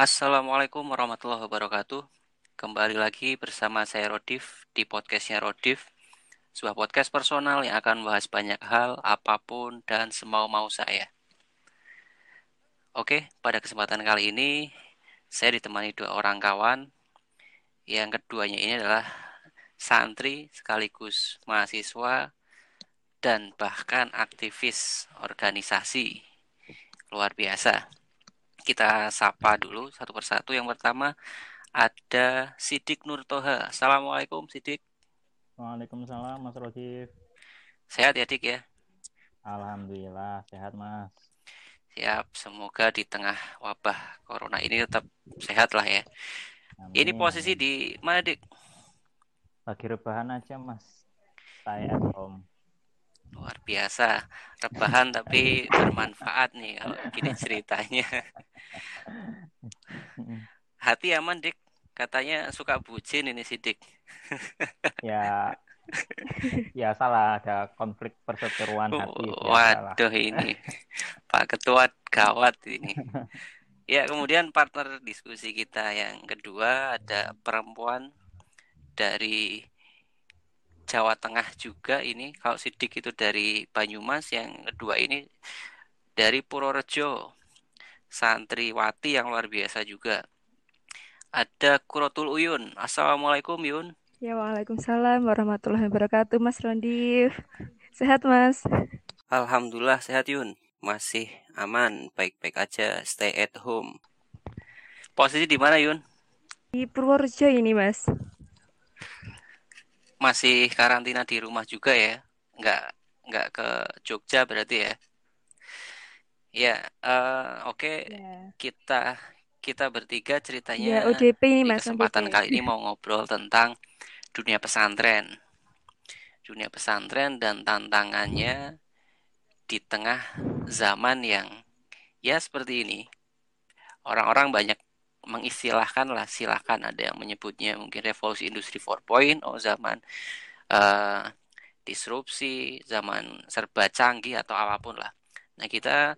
Assalamualaikum warahmatullahi wabarakatuh. Kembali lagi bersama saya Rodif di podcastnya Rodif, sebuah podcast personal yang akan membahas banyak hal, apa pun, dan semau-mau saya. Oke, pada kesempatan kali ini saya ditemani dua orang kawan. Yang keduanya ini adalah santri sekaligus mahasiswa dan bahkan aktivis organisasi. Luar biasa kita sapa dulu satu persatu. Yang pertama ada Sidik Nur Toha. Assalamualaikum Sidik. Waalaikumsalam Mas Rodif. Sehat ya Dik ya? Alhamdulillah sehat Mas. Siap, semoga di tengah wabah corona ini tetap sehat lah ya. Amin. Ini posisi di mana Dik? Lagi rebahan aja Mas. Saya at home luar biasa. Rebahan tapi bermanfaat nih kalau gini ceritanya. Hati aman dik. Katanya suka bucin ini si dik. Ya. Ya salah. Ada konflik perseteruan hati ya, waduh salah. ini. Pak ketua gawat ini. Ya kemudian partner diskusi kita yang kedua ada perempuan dari Jawa Tengah juga ini kalau Sidik itu dari Banyumas yang kedua ini dari Purworejo. Santriwati yang luar biasa juga. Ada Kurotul Uyun. Assalamualaikum Yun. Ya Waalaikumsalam warahmatullahi wabarakatuh Mas Rondif. Sehat Mas? Alhamdulillah sehat Yun. Masih aman baik-baik aja stay at home. Posisi di mana Yun? Di Purworejo ini Mas masih karantina di rumah juga ya nggak nggak ke Jogja berarti ya ya uh, oke okay. Ya. yeah. kita kita bertiga ceritanya yeah, ODP ini, di kesempatan ODP. kali ini mau ngobrol tentang dunia pesantren dunia pesantren dan tantangannya di tengah zaman yang ya seperti ini orang-orang banyak mengistilahkan lah silakan ada yang menyebutnya mungkin revolusi industri 4.0 zaman uh, disrupsi zaman serba canggih atau apa pun lah. Nah kita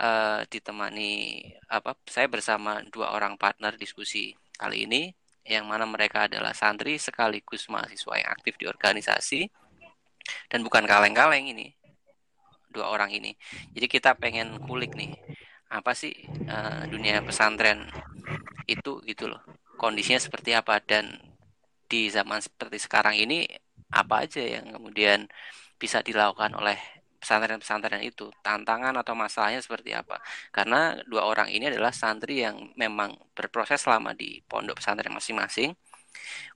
uh, ditemani apa saya bersama dua orang partner diskusi kali ini yang mana mereka adalah santri sekaligus mahasiswa yang aktif di organisasi dan bukan kaleng-kaleng ini dua orang ini. Jadi kita pengen kulik nih apa sih uh, dunia pesantren itu gitu loh kondisinya seperti apa dan di zaman seperti sekarang ini apa aja yang kemudian bisa dilakukan oleh pesantren-pesantren itu tantangan atau masalahnya seperti apa karena dua orang ini adalah santri yang memang berproses selama di pondok pesantren masing-masing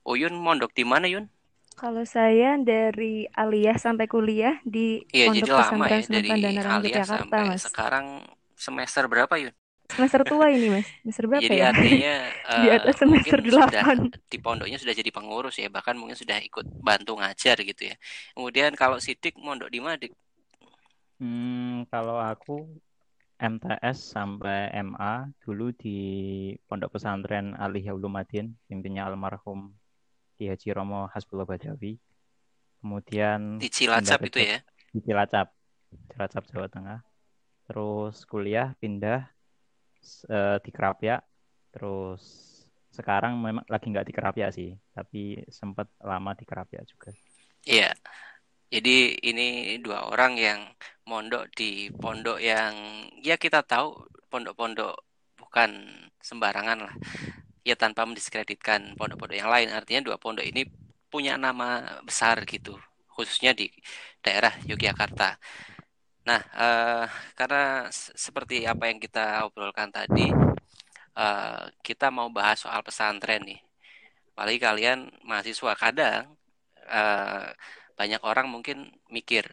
Uyun mondok di mana Yun? Kalau saya dari aliyah sampai kuliah di iya, Pondok jadi Pesantren lama ya, dari aliyah sampai Mas. Sekarang semester berapa Yun? Semester tua ini mas, semester berapa jadi ya? artinya uh, di atas semester delapan. Di pondoknya sudah jadi pengurus ya, bahkan mungkin sudah ikut bantu ngajar gitu ya. Kemudian kalau sidik mondok di mana dik? Hmm, kalau aku MTS sampai MA dulu di Pondok Pesantren Aliyah Ulumadin, pimpinnya almarhum Ki Haji Romo Hasbullah Badawi. Kemudian di Cilacap itu ya? Di Cilacap, Cilacap Jawa Tengah terus kuliah pindah uh, di Kerapia terus sekarang memang lagi nggak di Kerapia sih tapi sempat lama di Kerapia juga. Iya. Jadi ini dua orang yang mondok di pondok yang ya kita tahu pondok-pondok bukan sembarangan lah. Ya tanpa mendiskreditkan pondok-pondok yang lain. Artinya dua pondok ini punya nama besar gitu khususnya di daerah Yogyakarta Nah, uh, karena seperti apa yang kita obrolkan tadi, uh, kita mau bahas soal pesantren nih. Apalagi kalian mahasiswa kadang uh, banyak orang mungkin mikir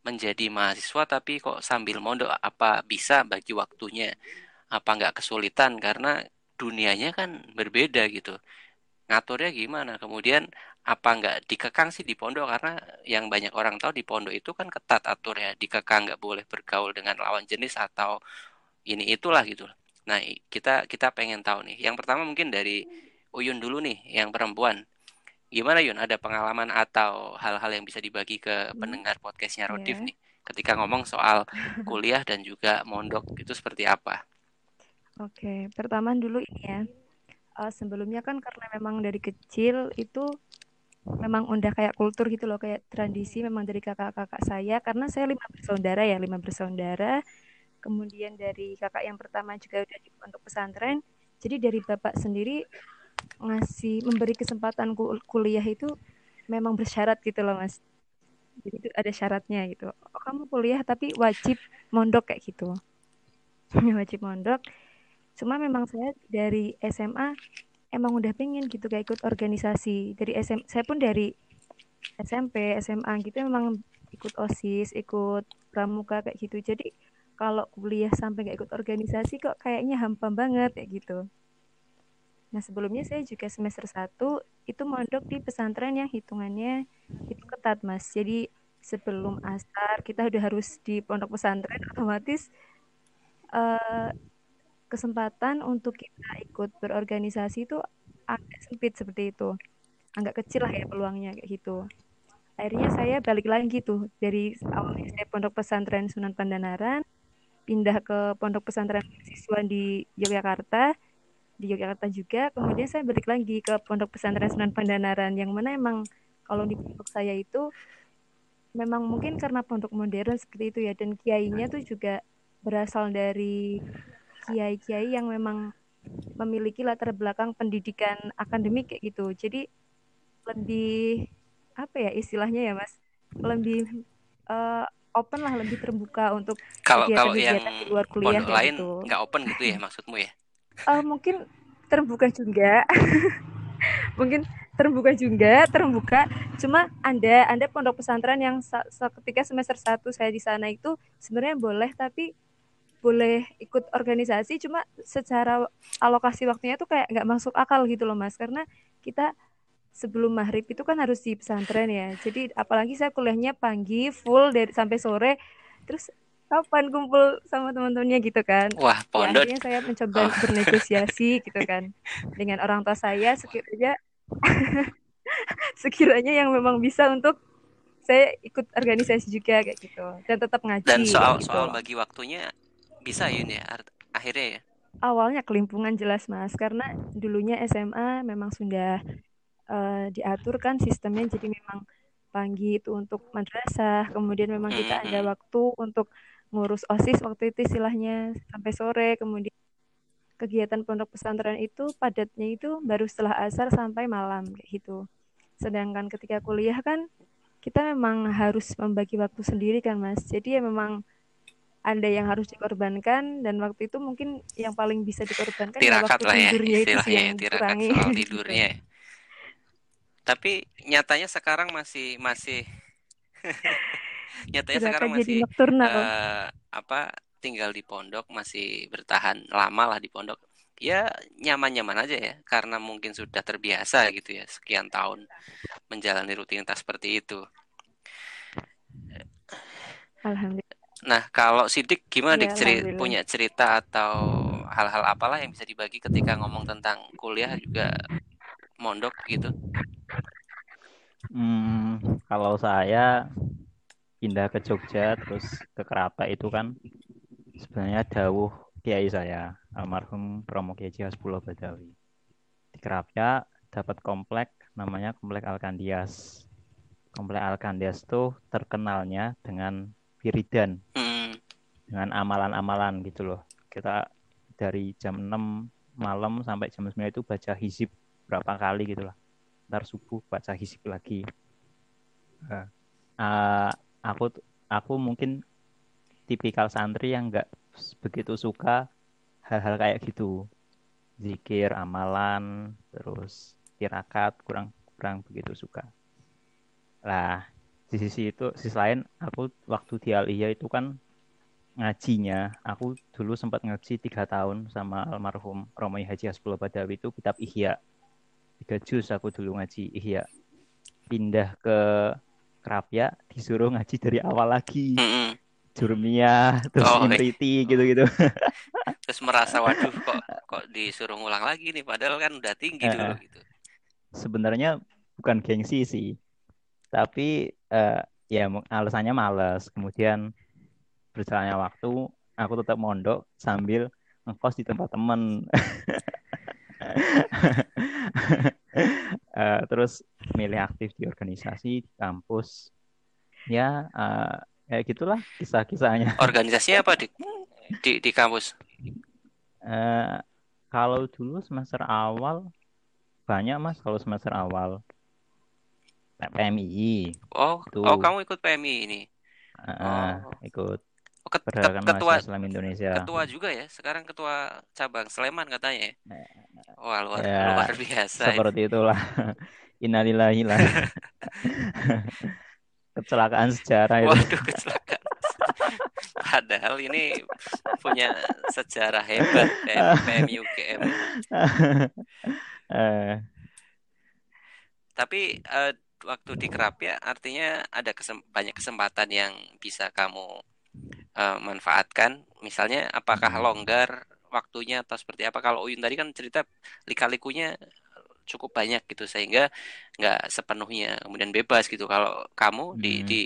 menjadi mahasiswa tapi kok sambil mondok apa bisa bagi waktunya? Apa nggak kesulitan karena dunianya kan berbeda gitu. Ngaturnya gimana? Kemudian apa nggak dikekang sih di pondok? Karena yang banyak orang tahu di pondok itu kan ketat atur ya dikekang nggak boleh bergaul dengan lawan jenis atau ini itulah gitu. Nah kita kita pengen tahu nih. Yang pertama mungkin dari Uyun dulu nih yang perempuan. Gimana Yun? Ada pengalaman atau hal-hal yang bisa dibagi ke hmm. pendengar podcastnya Rodif yeah. nih? Ketika ngomong soal kuliah dan juga mondok itu seperti apa? Oke, pertama dulu ini ya. Uh, sebelumnya kan karena memang dari kecil itu memang udah kayak kultur gitu loh, kayak tradisi memang dari kakak-kakak saya. Karena saya lima bersaudara ya, lima bersaudara. Kemudian dari kakak yang pertama juga udah pondok pesantren. Jadi dari bapak sendiri ngasih memberi kesempatan kuliah itu memang bersyarat gitu loh mas. Jadi itu ada syaratnya gitu. Oh, kamu kuliah tapi wajib mondok kayak gitu. wajib mondok cuma memang saya dari SMA emang udah pengen gitu kayak ikut organisasi. Dari SM saya pun dari SMP SMA gitu memang ikut osis ikut pramuka kayak gitu. Jadi kalau kuliah sampai gak ikut organisasi kok kayaknya hampa banget kayak gitu. Nah sebelumnya saya juga semester 1 itu mondok di pesantren yang hitungannya itu ketat mas. Jadi sebelum asar kita udah harus di pondok pesantren otomatis uh, kesempatan untuk kita ikut berorganisasi itu agak sempit seperti itu. Agak kecil lah ya peluangnya kayak gitu. Akhirnya saya balik lagi tuh. Dari awalnya saya pondok pesantren Sunan Pandanaran pindah ke pondok pesantren siswa di Yogyakarta di Yogyakarta juga. Kemudian saya balik lagi ke pondok pesantren Sunan Pandanaran yang mana emang kalau di pondok saya itu memang mungkin karena pondok modern seperti itu ya dan kiainya tuh juga berasal dari kiai-kiai yang memang memiliki latar belakang pendidikan akademik kayak gitu. Jadi lebih apa ya istilahnya ya Mas? Lebih uh, open lah, lebih terbuka untuk kalau kalau yang di luar kuliah pondok lain gitu. nggak open gitu ya maksudmu ya? Uh, mungkin terbuka juga. mungkin terbuka juga, terbuka. Cuma Anda Anda pondok pesantren yang ketika semester 1 saya di sana itu sebenarnya boleh tapi boleh ikut organisasi cuma secara alokasi waktunya tuh kayak nggak masuk akal gitu loh mas. Karena kita sebelum maghrib itu kan harus di pesantren ya. Jadi apalagi saya kuliahnya pagi full dari sampai sore. Terus kapan kumpul sama teman-temannya gitu kan? Wah ya, pondok. ya, akhirnya saya mencoba oh. bernegosiasi gitu kan dengan orang tua saya. Sekiranya sekiranya yang memang bisa untuk saya ikut organisasi juga kayak gitu. Dan tetap ngaji dan soal gitu. soal bagi waktunya bisa ini ya akhirnya ya? Awalnya kelimpungan jelas mas. Karena dulunya SMA memang sudah uh, diatur kan sistemnya. Jadi memang pagi itu untuk madrasah kemudian memang kita ada waktu untuk ngurus osis waktu itu istilahnya sampai sore. Kemudian kegiatan pondok pesantren itu padatnya itu baru setelah asar sampai malam kayak gitu. Sedangkan ketika kuliah kan kita memang harus membagi waktu sendiri kan mas. Jadi ya memang ada yang harus dikorbankan dan waktu itu mungkin yang paling bisa dikorbankan ya tirakat waktu lah ya tidurnya itu istilahnya sih ya yang tirakat soal tidurnya. Ya. tapi nyatanya sekarang masih masih. Nyatanya Sudah sekarang masih uh, apa tinggal di pondok masih bertahan lama lah di pondok. Ya nyaman-nyaman aja ya karena mungkin sudah terbiasa gitu ya sekian tahun menjalani rutinitas seperti itu. Alhamdulillah. Nah, kalau Sidik gimana Ya, dik ceri alhamdulillah. punya cerita atau hal-hal apalah yang bisa dibagi ketika ngomong tentang kuliah juga mondok gitu? Hmm, kalau saya pindah ke Jogja terus ke Kerapa itu kan sebenarnya dawuh kiai saya almarhum Romo Kiai Hasbullah Badawi. Di Kerapia dapat komplek namanya Komplek Alkandias. Komplek Alkandias tuh terkenalnya dengan wiridan Hmm. dengan amalan-amalan gitu loh. Kita dari jam 6 malam sampai jam 9 itu baca hizib berapa kali gitu lah. Ntar subuh baca hizib lagi. Nah, uh, aku aku mungkin tipikal santri yang nggak begitu suka hal-hal kayak gitu. Zikir, amalan, terus tirakat kurang kurang begitu suka. Lah, di sisi itu sisi lain aku waktu di Aliyah itu kan ngajinya. Aku dulu sempat ngaji tiga tahun sama almarhum Romi Haji Hasbullah Badawi itu kitab Ihya. Tiga juz aku dulu ngaji Ihya. Pindah ke Kerapia disuruh ngaji dari awal lagi. Jurmia terus Oh, Imriti gitu-gitu. Terus merasa waduh kok kok disuruh ngulang lagi nih? Padahal kan udah tinggi Eh, dulu eh. gitu. sebenarnya bukan gengsi sih tapi eh, ya alasannya males. Kemudian berjalannya waktu aku tetap mondok sambil ngekos di tempat temen. Uh, terus milih aktif di organisasi di kampus. Ya uh, ya gitulah kisah-kisahnya. Organisasinya apa di di, di kampus? Uh, kalau dulu semester awal banyak mas kalau semester awal PMI oh tuh. oh kamu ikut PMI ini uh, oh. ikut Oh, ket, ketua Islam Indonesia. Ketua juga ya. Sekarang ketua cabang Sleman katanya. Ya? Wah luar ya, luar biasa. Seperti itulah. Innalillahi lah. kecelakaan sejarah itu. Waduh kecelakaan. Padahal ini punya sejarah hebat PMI UGM. Eh. Tapi uh, waktu di Kerapia artinya ada kesem banyak kesempatan yang bisa kamu uh, manfaatkan misalnya apakah hmm. longgar waktunya atau seperti apa kalau Uyun tadi kan cerita lika-likunya cukup banyak gitu sehingga nggak sepenuhnya kemudian bebas gitu kalau kamu hmm. di di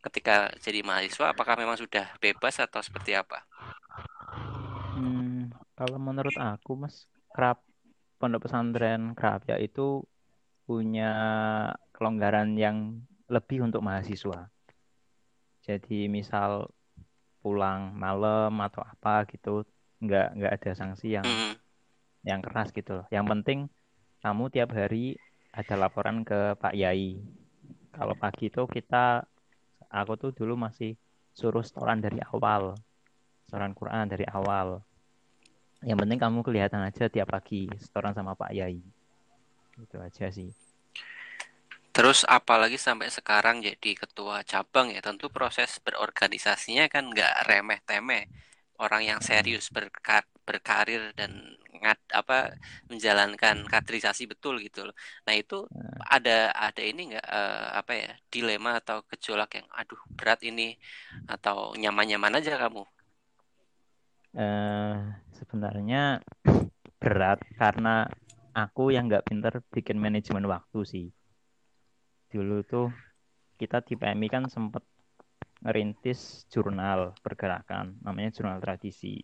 ketika jadi mahasiswa apakah memang sudah bebas atau seperti apa? Hmm, kalau menurut aku mas kerap pondok pesantren kerap ya itu punya kelonggaran yang lebih untuk mahasiswa. Jadi misal pulang malam atau apa gitu nggak nggak ada sanksi yang mm. yang keras gitu loh. Yang penting kamu tiap hari ada laporan ke Pak Yai. Kalau pagi itu kita aku tuh dulu masih suruh setoran dari awal setoran Quran dari awal. Yang penting kamu kelihatan aja tiap pagi setoran sama Pak Yai. Itu aja sih Terus apalagi sampai sekarang jadi ketua cabang ya tentu proses berorganisasinya kan nggak remeh temeh. Orang yang serius berkar berkarir dan ngat apa menjalankan kaderisasi betul gitu loh. Nah itu nah. ada ada ini nggak uh, apa ya dilema atau gejolak yang aduh berat ini atau nyaman-nyaman aja kamu? Uh, sebenarnya berat karena aku yang nggak pinter bikin manajemen waktu sih dulu tuh kita di PMI kan sempat ngerintis jurnal pergerakan namanya jurnal tradisi.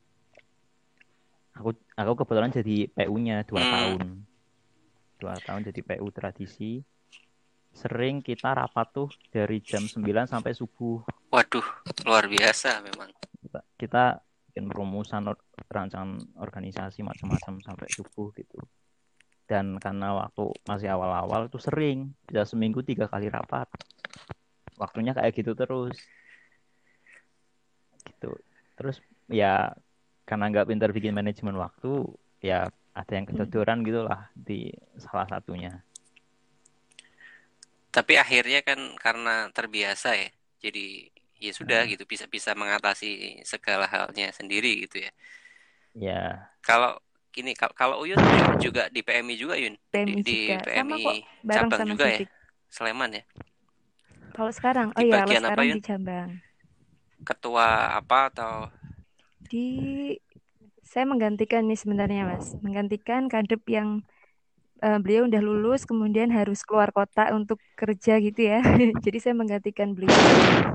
Aku aku kebetulan jadi PU-nya dua hmm. tahun. Dua tahun jadi PU tradisi. Sering kita rapat tuh dari jam 9 sampai subuh. Waduh luar biasa memang. Kita, kita bikin perumusan or, rancangan organisasi macam-macam sampai subuh gitu dan karena waktu masih awal-awal itu sering bisa seminggu tiga kali rapat. Waktunya kayak gitu terus. Gitu. Terus ya karena nggak pintar bikin manajemen waktu ya ada yang ketiduran gitulah di salah satunya. Tapi akhirnya kan karena terbiasa ya jadi ya sudah hmm. gitu bisa bisa mengatasi segala halnya sendiri gitu ya. Ya. Kalau ini kalau Uyun juga di PMI juga Yun? PMI di, juga. di PMI sama kok, bareng cabang sama juga ya? Sleman ya? Kalau sekarang oh iya kalau sekarang apa, di cabang. Ketua apa atau? Di saya menggantikan nih sebenarnya mas. Menggantikan kadep yang uh, beliau udah lulus kemudian harus keluar kota untuk kerja gitu ya. Jadi saya menggantikan beliau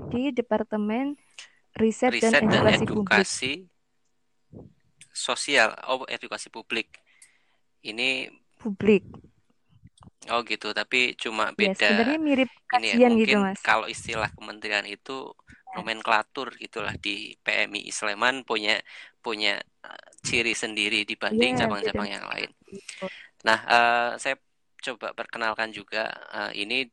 di departemen riset, riset dan edukasi, dan edukasi publik sosial oh edukasi publik ini publik oh gitu tapi cuma beda ya, sebenarnya mirip ini ya, gitu mas kalau istilah kementerian itu nomenklatur gitulah di PMI Sleman punya punya uh, ciri sendiri dibanding iya, cabang-cabang yeah, yang lain. Nah, uh, saya coba perkenalkan juga uh, ini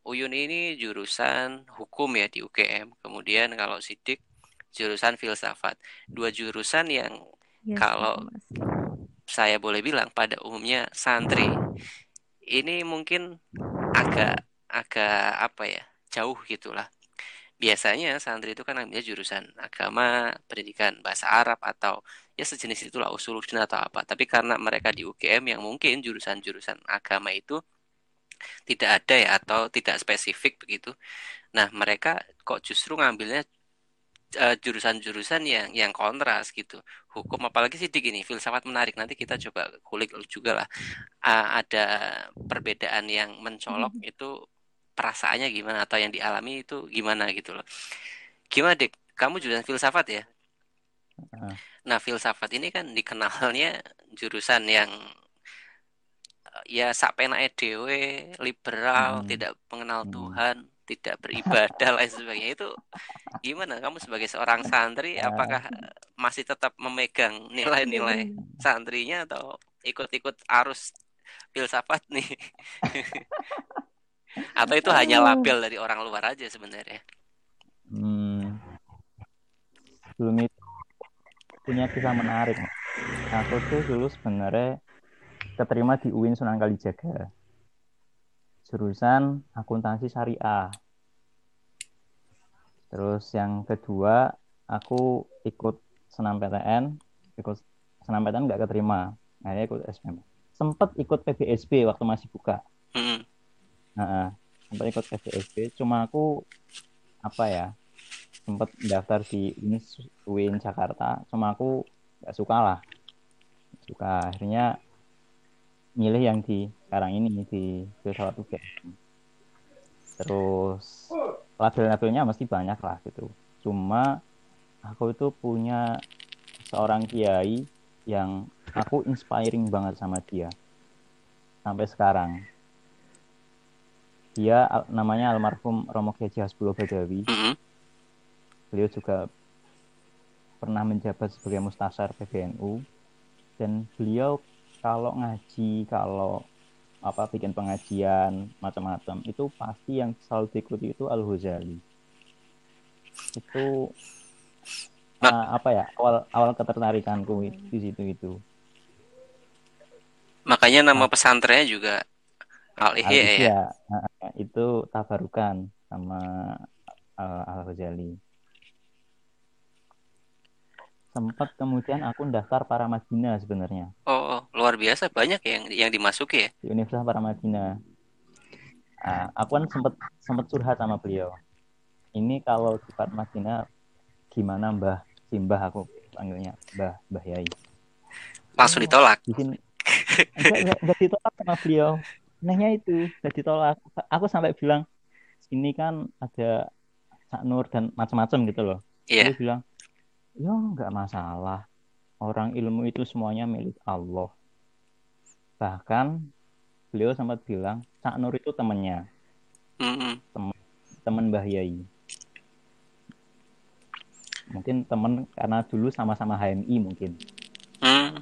Uyun ini jurusan hukum ya di UGM. Kemudian kalau Sidik jurusan filsafat. Dua jurusan yang Ya, Kalau saya boleh bilang pada umumnya santri ini mungkin agak agak apa ya jauh gitulah. Biasanya santri itu kan ambilnya jurusan agama, pendidikan bahasa Arab atau ya sejenis itulah usuluddin atau apa. Tapi karena mereka di UGM yang mungkin jurusan-jurusan agama itu tidak ada ya atau tidak spesifik begitu. Nah, mereka kok justru ngambilnya Eh, jurusan-jurusan yang yang kontras gitu hukum apalagi sih ini filsafat menarik nanti kita coba kulik juga lah uh, ada perbedaan yang mencolok hmm. itu perasaannya gimana atau yang dialami itu gimana gitu loh gimana dek kamu jurusan filsafat ya Heeh. Nah, filsafat ini kan dikenalnya jurusan yang ya sak penake dhewe, liberal, Hmm. tidak mengenal Hmm. Tuhan, tidak beribadah lain sebagainya. Itu gimana kamu sebagai seorang santri Ya. apakah masih tetap memegang nilai-nilai santrinya atau ikut-ikut arus filsafat nih? Atau itu hanya label dari orang luar aja sebenarnya? Hmm. Sebelum itu punya kisah menarik. Aku tuh dulu sebenarnya keterima di UIN Sunan Kalijaga. Jurusan akuntansi syariah. Terus yang kedua, aku ikut senam PTN, ikut senam PTN nggak keterima. Akhirnya ikut SPM. Sempet ikut PBSB waktu masih buka. Mm-mm. Nah, sempat ikut PBSB, cuma aku apa ya sempat daftar di UIN, Jakarta, cuma aku nggak suka lah, suka akhirnya milih yang di sekarang ini di filsafat UGM. Terus label-labelnya mesti banyak lah gitu. Cuma aku itu punya seorang kiai yang aku inspiring banget sama dia sampai sekarang dia namanya almarhum Romo Kiai Hasbullah Badawi. Mm-mm. Beliau juga pernah menjabat sebagai mustasar PBNU dan beliau kalau ngaji, kalau apa bikin pengajian macam-macam itu pasti yang selalu diikuti itu Al Ghazali. Itu Nah. uh, apa ya awal awal ketertarikanku di situ itu. Makanya nama pesantrennya juga Al Ihya ya. Itu tabarukan sama uh, Al Ghazali. Sempat kemudian aku daftar para Madinah sebenarnya Oh, oh, luar biasa banyak yang yang dimasuki ya. di Universitas Paramadina. Nah, aku kan sempat sempat curhat sama beliau. Ini kalau di Paramadina gimana Mbah? Si Mbah aku panggilnya Mbah Mbah Yai. Langsung ditolak. Di sini enggak, enggak, enggak ditolak sama beliau. Anehnya itu enggak ditolak. Aku sampai bilang sini kan ada Cak Nur dan macam-macam gitu loh. Iya. Dia bilang, ya nggak masalah. Orang ilmu itu semuanya milik Allah. Bahkan beliau sempat bilang, Cak Nur itu temennya, Mm-mm. teman Mbah Yai. Mungkin temen karena dulu sama-sama HMI mungkin. Hmm.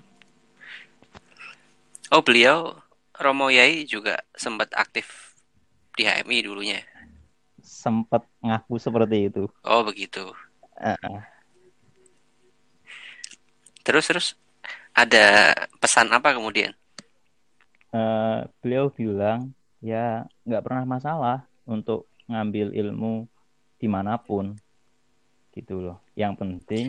Oh, beliau Romo Yai juga sempat aktif di HMI dulunya. Sempat ngaku seperti itu. Oh, begitu. Eh, Terus terus ada pesan apa kemudian? eh, beliau bilang, ya nggak pernah masalah untuk ngambil ilmu di mana pun. Gitu loh. Yang penting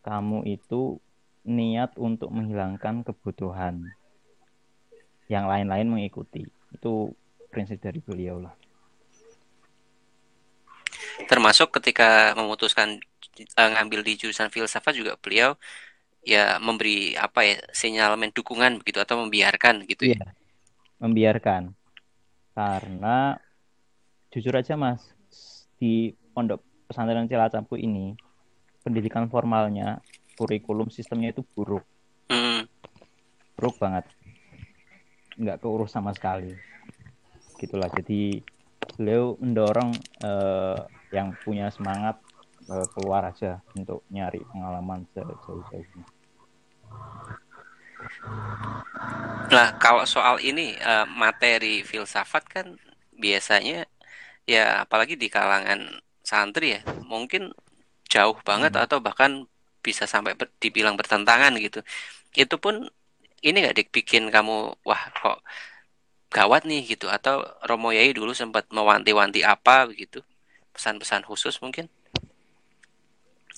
kamu itu niat untuk menghilangkan kebutuhan. Yang lain-lain mengikuti. Itu prinsip dari beliau lah. Termasuk ketika memutuskan eh, ngambil di jurusan filsafat juga beliau ya memberi apa ya sinyalemen dukungan begitu atau membiarkan gitu ya. Iya. Membiarkan. Karena jujur aja Mas, di pondok pesantren Cilacapku ini pendidikan formalnya, kurikulum sistemnya itu buruk, Hmm. buruk banget. Nggak keurus sama sekali. Gitulah. Jadi beliau mendorong eh, yang punya semangat eh, keluar aja untuk nyari pengalaman sejauh-jauhnya. Nah, kalau soal ini eh, materi filsafat kan biasanya ya apalagi di kalangan santri ya, mungkin jauh banget Hmm. atau bahkan bisa sampai ber- dibilang bertentangan gitu. Itu pun ini nggak dibikin kamu wah kok gawat nih gitu atau Romo Yai dulu sempat mewanti-wanti apa begitu pesan-pesan khusus mungkin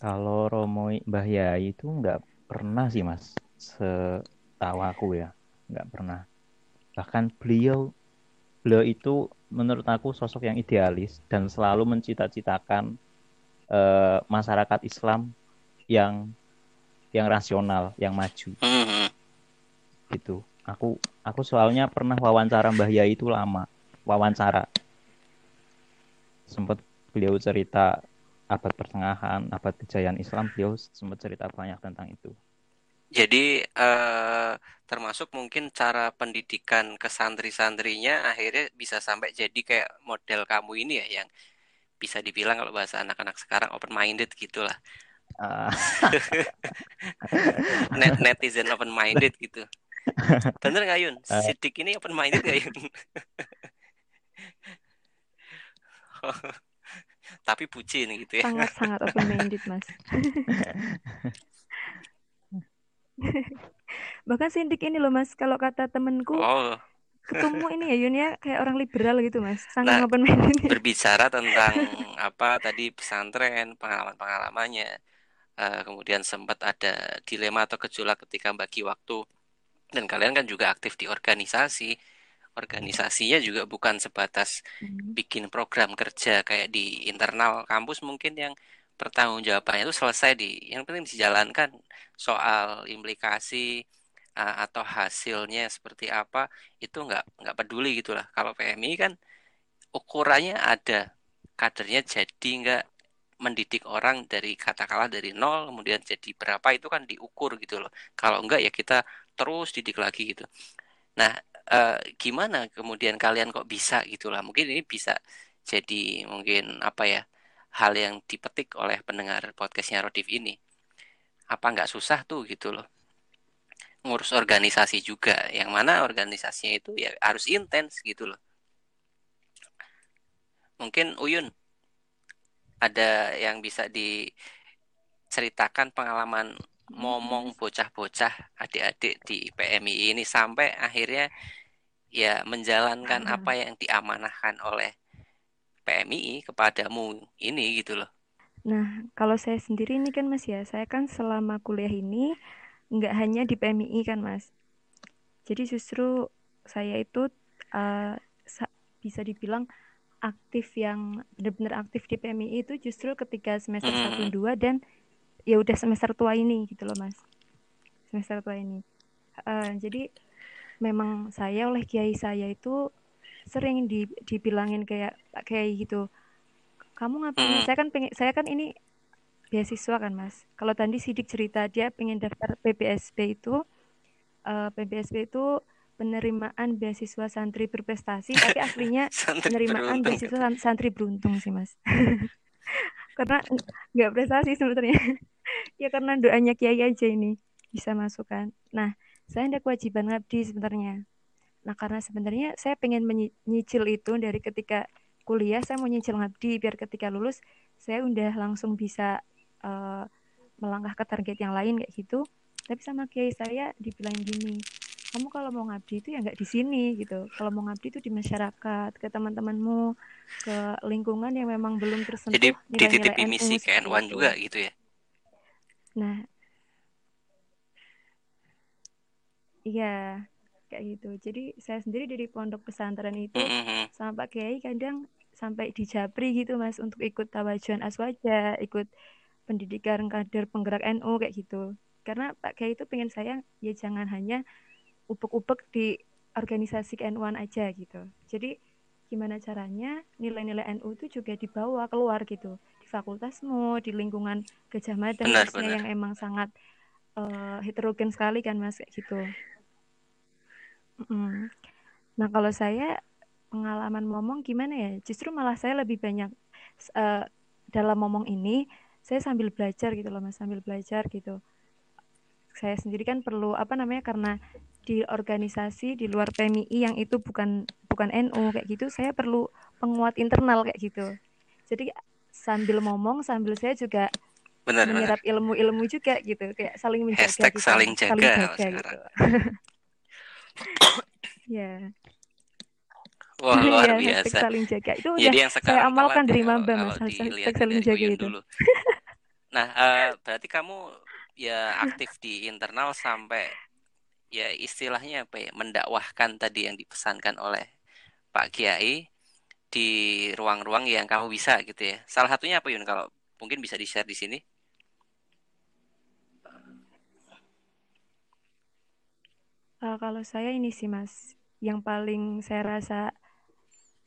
Kalau Romo Mbah Yai itu nggak pernah sih mas, setahu aku ya, nggak pernah. Bahkan beliau, beliau itu menurut aku sosok yang idealis dan selalu mencita-citakan eh, masyarakat Islam yang yang rasional, yang maju gitu. Aku aku soalnya pernah wawancara Mbah Yai itu lama, wawancara. Sempat beliau cerita abad pertengahan, abad kejayaan Islam, beliau sempat cerita banyak tentang itu. Jadi eh, termasuk mungkin cara pendidikan ke santri-santrinya akhirnya bisa sampai jadi kayak model kamu ini ya yang bisa dibilang kalau bahasa anak-anak sekarang open minded gitulah. Uh. Net netizen open minded gitu. Bener nggak Yun? Uh. Sidik ini open minded gak Yun? Tapi bucin gitu ya. Sangat-sangat open minded mas. Bahkan sindik ini loh mas, kalau kata temenku, oh. ketemu ini ya Yun ya kayak orang liberal gitu mas, sangat nah, open minded. Berbicara tentang apa tadi pesantren, pengalaman-pengalamannya, uh, kemudian sempat ada dilema atau gejolak ketika bagi waktu, dan kalian kan juga aktif di organisasi. Organisasinya juga bukan sebatas hmm. bikin program kerja kayak di internal kampus mungkin yang pertanggungjawabannya itu selesai di yang penting dijalankan soal implikasi uh, atau hasilnya seperti apa itu nggak nggak peduli gitulah. Kalau PMI kan ukurannya ada kadernya jadi nggak mendidik orang dari katakanlah dari nol kemudian jadi berapa itu kan diukur gitu loh. Kalau enggak ya kita terus didik lagi gitu. Nah uh, gimana kemudian kalian kok bisa gitulah mungkin ini bisa jadi mungkin apa ya hal yang dipetik oleh pendengar podcastnya Rodif ini. Apa nggak susah tuh gitu loh ngurus organisasi juga. Yang mana organisasinya itu ya harus intens gitu loh. Mungkin Uyun ada yang bisa diceritakan pengalaman ngomong bocah-bocah adik-adik di PMI ini sampai akhirnya ya menjalankan apa yang diamanahkan oleh PMI kepadamu ini gitu loh. Nah, kalau saya sendiri ini kan Mas ya, saya kan selama kuliah ini nggak hanya di PMI kan Mas. Jadi justru saya itu uh, bisa dibilang aktif yang benar-benar aktif di PMI itu justru ketika semester satu hmm. dua dan ya udah semester tua ini gitu loh Mas. Semester tua ini. Uh, jadi memang saya oleh kiai saya itu sering di, dibilangin kayak kayak gitu kamu ngapain hmm. saya kan pengen saya kan ini beasiswa kan mas kalau tadi sidik cerita dia pengen daftar PBSB itu uh, eh, PBSB itu penerimaan beasiswa santri berprestasi tapi aslinya penerimaan beruntung. beasiswa santri beruntung sih mas karena nggak prestasi sebenarnya ya karena doanya kiai aja ini bisa masuk kan nah saya ada kewajiban ngabdi sebenarnya Nah, karena sebenarnya saya pengen menyicil itu dari ketika kuliah, saya mau nyicil ngabdi biar ketika lulus saya udah langsung bisa uh, melangkah ke target yang lain kayak gitu. Tapi sama kiai saya dibilang gini, kamu kalau mau ngabdi itu ya nggak di sini gitu. Kalau mau ngabdi itu di masyarakat, ke teman-temanmu, ke lingkungan yang memang belum tersentuh. Jadi dititipi misi ke N1 juga gitu ya? Nah, iya kayak gitu. Jadi saya sendiri dari pondok pesantren itu mm-hmm. sama Pak Kiai kadang sampai di Japri gitu mas untuk ikut tawajuan aswaja ikut pendidikan kader penggerak NU kayak gitu. Karena Pak Kiai itu pengen saya ya jangan hanya upek-upek di organisasi NU aja gitu. Jadi gimana caranya nilai-nilai NU itu juga dibawa keluar gitu fakultasmu di lingkungan Gajah Mada yang emang sangat uh, heterogen sekali kan mas kayak gitu Mm. Nah, kalau saya pengalaman ngomong gimana ya? Justru malah saya lebih banyak uh, dalam ngomong ini saya sambil belajar gitu loh, Mas, sambil belajar gitu. Saya sendiri kan perlu apa namanya karena di organisasi di luar PMI yang itu bukan bukan NU kayak gitu, saya perlu penguat internal kayak gitu. Jadi sambil ngomong sambil saya juga benar, menyerap ilmu-ilmu juga gitu, kayak saling menjaga Hashtag gitu. saling jaga, saling jaga gitu. ya. Wah luar ya, biasa. saling jaga itu Jadi yang saya amalkan dari Mamba mas. Hashtag saling jaga itu. Dulu. Nah uh, berarti kamu ya aktif di internal sampai ya istilahnya apa ya mendakwahkan tadi yang dipesankan oleh Pak Kiai di ruang-ruang yang kamu bisa gitu ya. Salah satunya apa Yun kalau mungkin bisa di share di sini? Uh, kalau saya ini sih Mas, yang paling saya rasa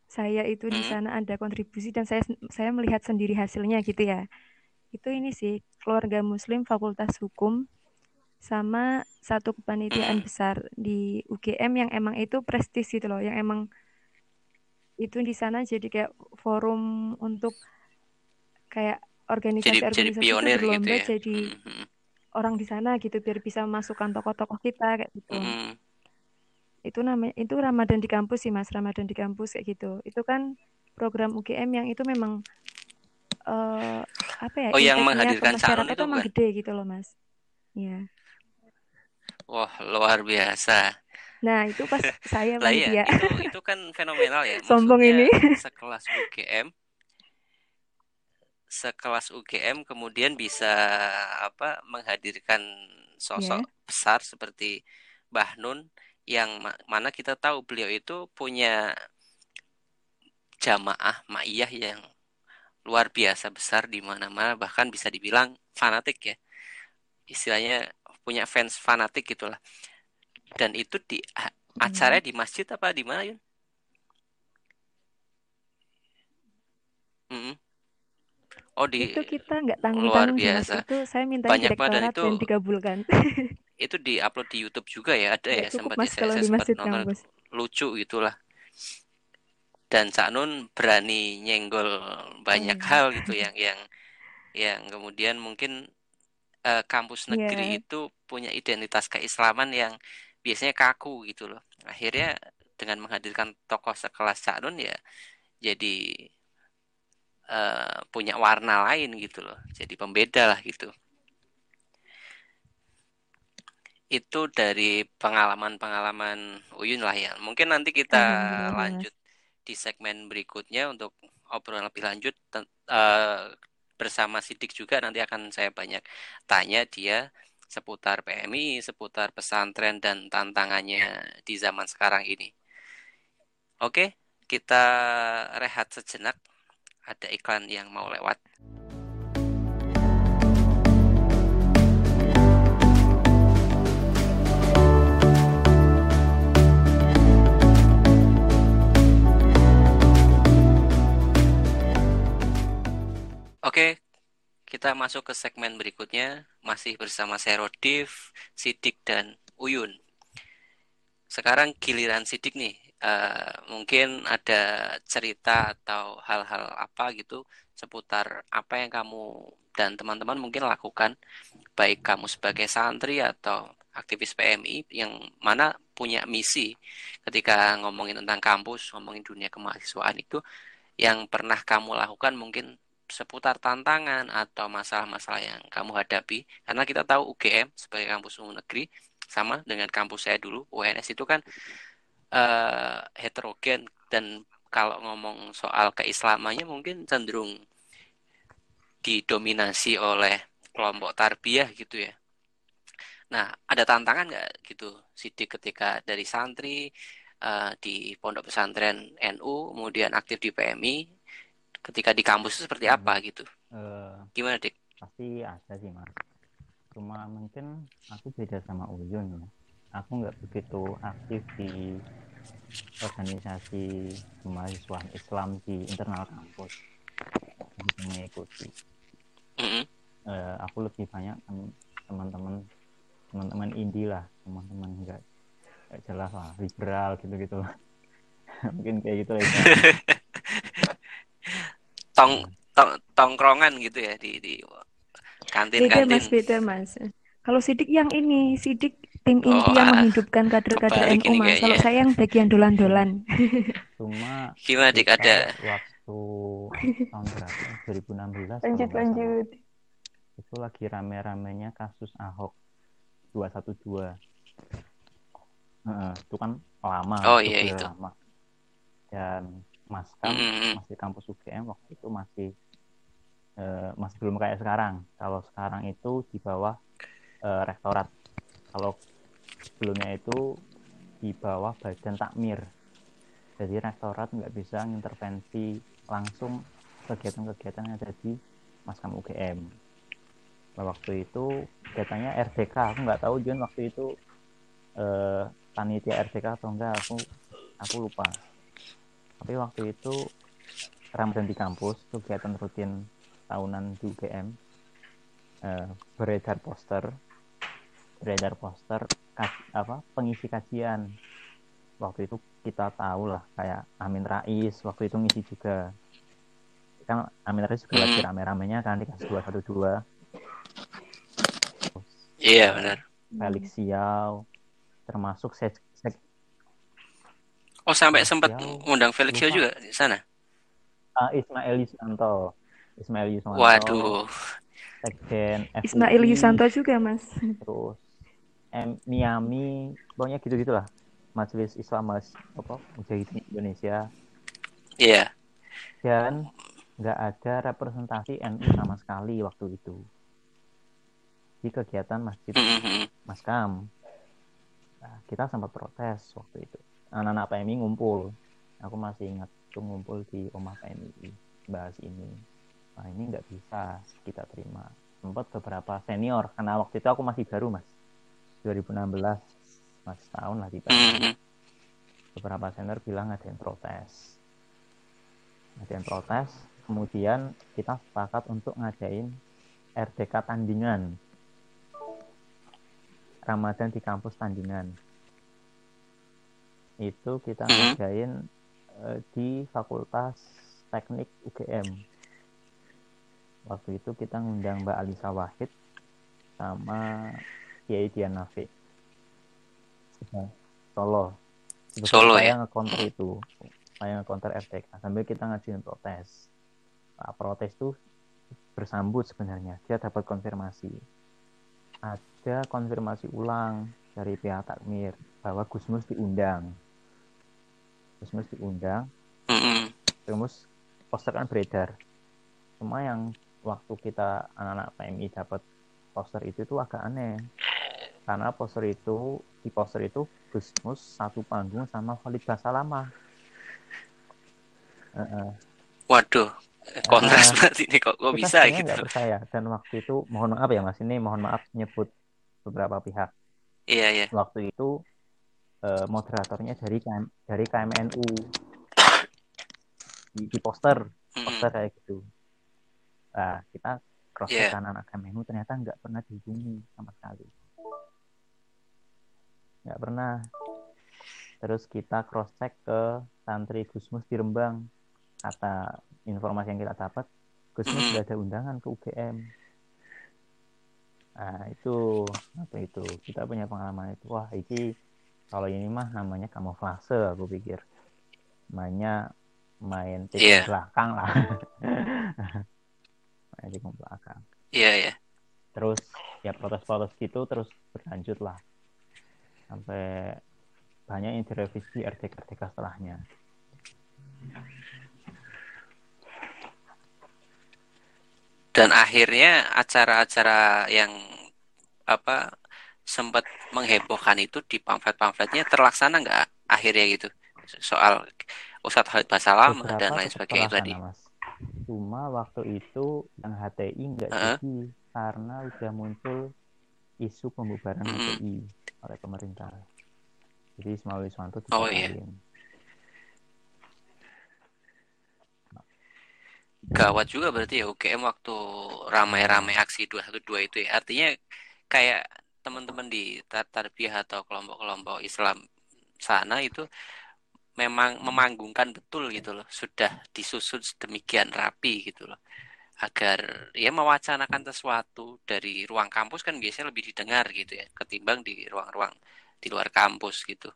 saya itu di Hmm. sana ada kontribusi dan saya saya melihat sendiri hasilnya gitu ya. Itu ini sih keluarga muslim Fakultas Hukum sama satu kepanitiaan Hmm. besar di UGM yang emang itu prestis gitu loh, yang emang itu di sana jadi kayak forum untuk kayak Jadi jadi organisasi-organisasi itu pionir gitu berlomba ya. jadi Hmm, hmm, orang di sana gitu biar bisa masukkan tokoh-tokoh kita kayak gitu. hmm. Itu namanya itu Ramadan di kampus sih Mas, Ramadan di kampus kayak gitu. Itu kan program UGM yang itu memang eh apa ya Oh, yang menghadirkan masyarakat itu emang bukan? gede gitu loh Mas. Iya. Wah, luar biasa. Nah, itu pas saya Lah iya, panitia. itu itu kan fenomenal ya. Sombong Maksudnya ini. sekelas UGM, sekelas UGM kemudian bisa apa menghadirkan sosok Ya. besar seperti Mbah Nun yang ma- mana kita tahu beliau itu punya jamaah ma'iyah yang luar biasa besar di mana-mana bahkan bisa dibilang fanatik ya. Istilahnya punya fans fanatik gitulah. Dan itu di a- Hmm. acaranya di masjid apa di mana, Yun? Mm-mm. Oh, di Itu kita nggak luar tanggung-tanggung sih Mas. biasa. Itu saya minta Banyak banget dan direktorat itu dan dikabulkan. itu di-upload di YouTube juga ya, ada ya cukup sempat Mas ya saya, kalau saya di sempat nonton lucu gitulah. Dan Cak Nun berani nyenggol banyak iya. hal gitu yang yang yang kemudian mungkin eh, kampus negeri Iya. itu punya identitas keislaman yang biasanya kaku gitu loh. Akhirnya dengan menghadirkan tokoh sekelas Cak Nun ya jadi eh, punya warna lain gitu loh. Jadi pembeda lah gitu. Itu dari pengalaman-pengalaman Uyun lah ya. Mungkin nanti kita Mas. lanjut di segmen berikutnya untuk obrolan lebih lanjut eh, bersama Sidik juga nanti akan saya banyak tanya dia seputar PMI, seputar pesantren dan tantangannya di zaman sekarang ini. Oke, kita rehat sejenak. Ada iklan yang mau lewat. Oke, kita masuk ke segmen berikutnya. Masih bersama Serodif, Sidik, dan Uyun. Sekarang giliran Sidik nih. Eh, mungkin ada cerita atau hal-hal apa gitu seputar apa yang kamu dan teman-teman mungkin lakukan, baik kamu sebagai santri atau aktivis PMI yang mana punya misi ketika ngomongin tentang kampus, ngomongin dunia kemahasiswaan itu yang pernah kamu lakukan mungkin seputar tantangan atau masalah-masalah yang kamu hadapi. Karena kita tahu UGM sebagai kampus umum negeri sama dengan kampus saya dulu UNS itu kan eh, heterogen. Dan kalau ngomong soal keislamannya mungkin cenderung didominasi oleh kelompok tarbiyah gitu ya. Nah, ada tantangan nggak gitu? Sidik ketika dari santri eh, di pondok pesantren NU kemudian aktif di PMI ketika di kampus itu seperti Hmm. apa gitu? Eh, Gimana, Dik? pasti ada sih mas cuma mungkin aku beda sama Uyun ya aku nggak begitu aktif di organisasi kemahasiswaan Islam di internal kampus Begitu mengikuti Mm-mm. Eh, aku lebih banyak tem- teman-teman teman-teman indie lah teman-teman nggak nggak jelas lah liberal gitu gitu lah mungkin kayak gitu lah. Tong, tong tongkrongan gitu ya di di Beda kantin-kantin. Mas, beda Mas. Kalau Sidik yang ini, Sidik tim Oh, inti yang ah, menghidupkan kader-kader NU Mas. Kalau saya yang bagian dolan-dolan. cuma Gimana, Dik? Ada waktu tahun berapa 2016 kalau Lanjut, salah lanjut. itu lagi rame-ramenya kasus Ahok 212 Heeh, itu kan lama Oh itu iya itu. lama dan Mas Kam Mm-mm. masih kampus UGM waktu itu masih eh, masih belum kayak sekarang. Kalau sekarang itu di bawah eh, rektorat. Kalau sebelumnya itu di bawah badan takmir. Jadi rektorat nggak bisa mengintervensi langsung kegiatan-kegiatan yang ada di Maskam UGM Nah, waktu itu katanya RDK aku nggak tahu John waktu itu eh, panitia RDK atau enggak. Aku aku lupa tapi waktu itu Ramadan di kampus kegiatan rutin tahunan di UGM eh, beredar poster beredar poster apa pengisi kajian. Waktu itu kita tahu lah kayak Amin Rais waktu itu ngisi juga. Kan Amin Rais juga lagi hmm. rame-ramenya kan di kelas dua satu dua. Iya benar. Felix Xiao termasuk sek oh sampai sempat undang Felix Xiao juga di sana uh, Ismail Yusanto Ismail Yusanto waduh Sekjen Ismail Yusanto juga mas terus M Miami pokoknya gitu gitulah Majelis Islam Mas apa Mujahidin Indonesia. Iya. Yeah. Dan nggak ada representasi NU sama sekali waktu itu di kegiatan masjid mm-hmm. Maskam. Nah, kita sempat protes waktu itu. Anak-anak PMI ngumpul. Aku masih ingat tuh ngumpul di rumah PMI bahas ini. Nah ini nggak bisa kita terima. Sempat beberapa senior karena waktu itu aku masih baru mas. 2016 mas tahun lah tiba mm-hmm. beberapa senior bilang ada yang protes ada yang protes kemudian kita sepakat untuk ngadain RDK tandingan Ramadan di kampus tandingan itu kita ngadain uh, di Fakultas Teknik UGM waktu itu kita ngundang Mbak Alisa Wahid sama Kiai Dian Nafik Solo. Solo saya ya? ngekonter itu. Saya ngekonter FTK sambil kita ngajuin protes. Nah, protes itu bersambut sebenarnya. Dia dapat konfirmasi. Ada konfirmasi ulang dari pihak takmir bahwa Gusmus diundang. Gusmus diundang. Terus poster kan beredar. Cuma yang waktu kita anak-anak PMI dapat poster itu tuh agak aneh. Karena poster itu di poster itu Gusmus satu panggung sama Khalid Basalamah. Uh -uh. Waduh, kontras uh, banget ini kok kok bisa gitu. Percaya dan waktu itu mohon maaf ya Mas ini mohon maaf nyebut beberapa pihak. Iya iya. Waktu itu uh, moderatornya dari KM, dari KMNU di, di poster poster kayak gitu. Nah kita cross check yeah. anak KMNU ternyata nggak pernah dihubungi sama sekali. Nggak pernah. Terus kita cross check ke santri Gusmus di Rembang. Kata informasi yang kita dapat Gusmus sudah ada undangan ke UGM nah itu apa itu? Kita punya pengalaman itu. Wah ini kalau ini mah namanya kamuflase aku pikir mainnya main tikung yeah. belakang lah main tikung belakang iya yeah, iya yeah. terus ya protes-protes gitu terus berlanjut lah sampai banyak yang direvisi RTK-RTK setelahnya. Dan akhirnya acara-acara yang apa sempat menghebohkan itu di pamflet-pamfletnya terlaksana nggak akhirnya gitu soal Ustadz Khalid Basalam dan lain sebagainya tadi. Mas. Cuma waktu itu yang HTI nggak uh -huh. jadi karena udah muncul isu pembubaran mm -hmm. HTI oleh pemerintah. Jadi Ismail Wiswanto oh, iya. Gawat juga berarti ya UGM waktu ramai-ramai aksi 212 itu ya. Artinya kayak teman-teman di tarbiyah atau kelompok-kelompok Islam sana itu memang memanggungkan betul gitu loh. Sudah disusun sedemikian rapi gitu loh agar ya mewacanakan sesuatu dari ruang kampus kan biasanya lebih didengar gitu ya ketimbang di ruang-ruang di luar kampus gitu.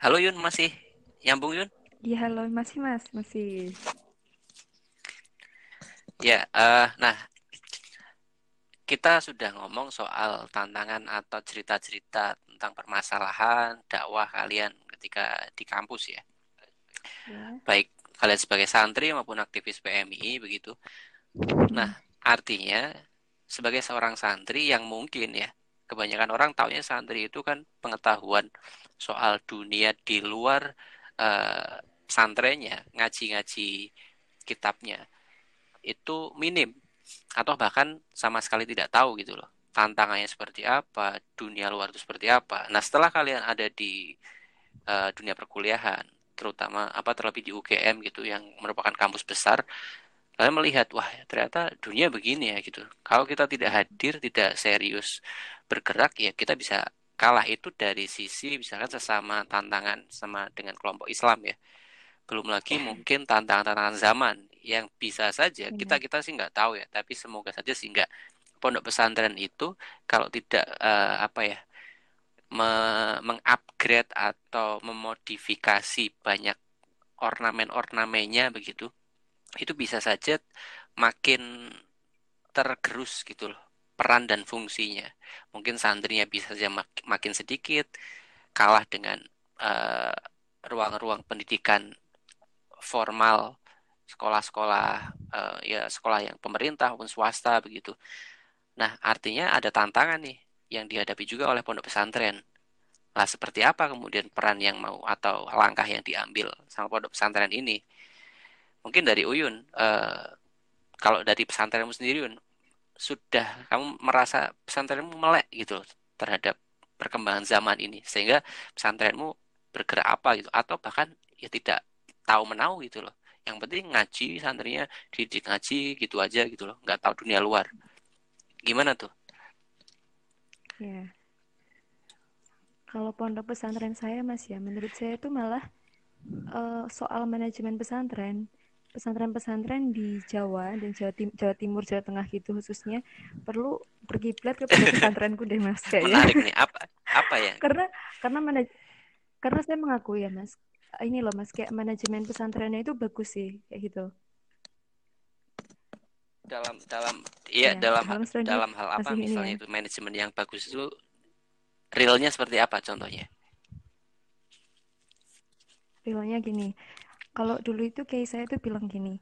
Halo Yun masih nyambung Yun? Iya halo masih mas masih. Ya uh, nah kita sudah ngomong soal tantangan atau cerita-cerita tentang permasalahan dakwah kalian ketika di kampus ya. ya. Baik kalian sebagai santri maupun aktivis PMI begitu. Nah, artinya sebagai seorang santri yang mungkin ya kebanyakan orang taunya santri itu kan pengetahuan soal dunia di luar uh, santrennya, ngaji-ngaji kitabnya itu minim atau bahkan sama sekali tidak tahu gitu loh tantangannya seperti apa, dunia luar itu seperti apa. Nah setelah kalian ada di uh, dunia perkuliahan, terutama apa terlebih di UGM gitu yang merupakan kampus besar kalian melihat wah ternyata dunia begini ya gitu. Kalau kita tidak hadir tidak serius bergerak ya kita bisa kalah. Itu dari sisi misalkan sesama tantangan sama dengan kelompok Islam ya. Belum lagi mungkin tantangan-tantangan zaman yang bisa saja kita kita sih nggak tahu ya. Tapi semoga saja sih nggak. Pondok pesantren itu kalau tidak uh, apa ya me mengupgrade atau memodifikasi banyak ornamen-ornamennya begitu itu bisa saja makin tergerus gitu loh peran dan fungsinya. Mungkin santrinya bisa saja mak makin sedikit kalah dengan eh, ruang-ruang uh, pendidikan formal sekolah-sekolah uh, ya sekolah yang pemerintah maupun swasta begitu. Nah, artinya ada tantangan nih yang dihadapi juga oleh pondok pesantren. Lah seperti apa kemudian peran yang mau atau langkah yang diambil sama pondok pesantren ini? mungkin dari Uyun uh, kalau dari pesantrenmu sendiri Uyun sudah kamu merasa pesantrenmu melek gitu terhadap perkembangan zaman ini sehingga pesantrenmu bergerak apa gitu atau bahkan ya tidak tahu menau gitu loh yang penting ngaji santrinya didik ngaji gitu aja gitu loh. Nggak tahu dunia luar. Gimana tuh? Ya kalau pondok pesantren saya mas ya menurut saya itu malah uh, soal manajemen pesantren. Pesantren-pesantren di Jawa dan Jawa, Tim Jawa Timur, Jawa Tengah gitu khususnya perlu berkiblat kepada pesantrenku deh mas kayaknya. Menarik nih apa apa ya? karena karena mana karena saya mengaku ya mas ini loh mas kayak manajemen pesantrennya itu bagus sih kayak gitu. Dalam dalam iya ya, dalam dalam, dalam hal apa misalnya ya. itu manajemen yang bagus itu realnya seperti apa contohnya? Realnya gini, kalau dulu itu kayak saya tuh bilang gini,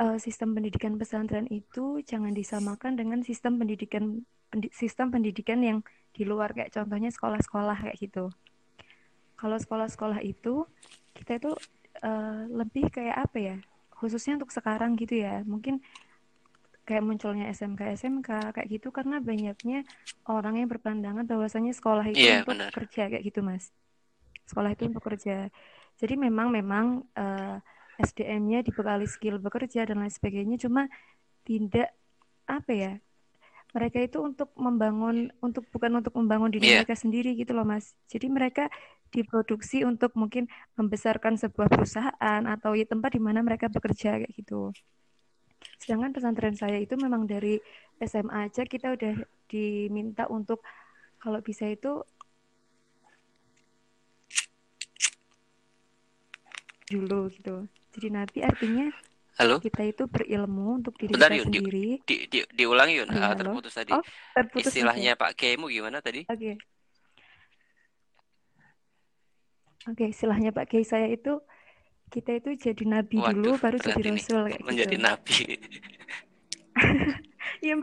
uh, sistem pendidikan pesantren itu jangan disamakan dengan sistem pendidikan pendi, sistem pendidikan yang di luar kayak contohnya sekolah-sekolah kayak gitu. Kalau sekolah-sekolah itu kita itu uh, lebih kayak apa ya? Khususnya untuk sekarang gitu ya. Mungkin kayak munculnya SMK SMK kayak gitu karena banyaknya orang yang berpandangan bahwasanya sekolah itu yeah, untuk bener. kerja kayak gitu mas sekolah itu untuk kerja jadi memang memang uh, eh, SDM-nya dibekali skill bekerja dan lain sebagainya, cuma tidak apa ya? Mereka itu untuk membangun untuk bukan untuk membangun diri yeah. mereka sendiri gitu loh, Mas. Jadi mereka diproduksi untuk mungkin membesarkan sebuah perusahaan atau ya tempat di mana mereka bekerja kayak gitu. Sedangkan pesantren saya itu memang dari SMA aja kita udah diminta untuk kalau bisa itu dulu gitu. Jadi nanti artinya Halo? kita itu berilmu untuk diri Bentar, kita Yun, sendiri. Di, di, di, diulangi Yun, ya, uh, terputus tadi. Oh, terputus Istilahnya Pak Kemu gimana tadi? Oke. Okay. Oke, okay, istilahnya Pak Kiai saya itu kita itu jadi nabi Waduh, dulu baru jadi rasul kayak menjadi gitu. nabi. Iya,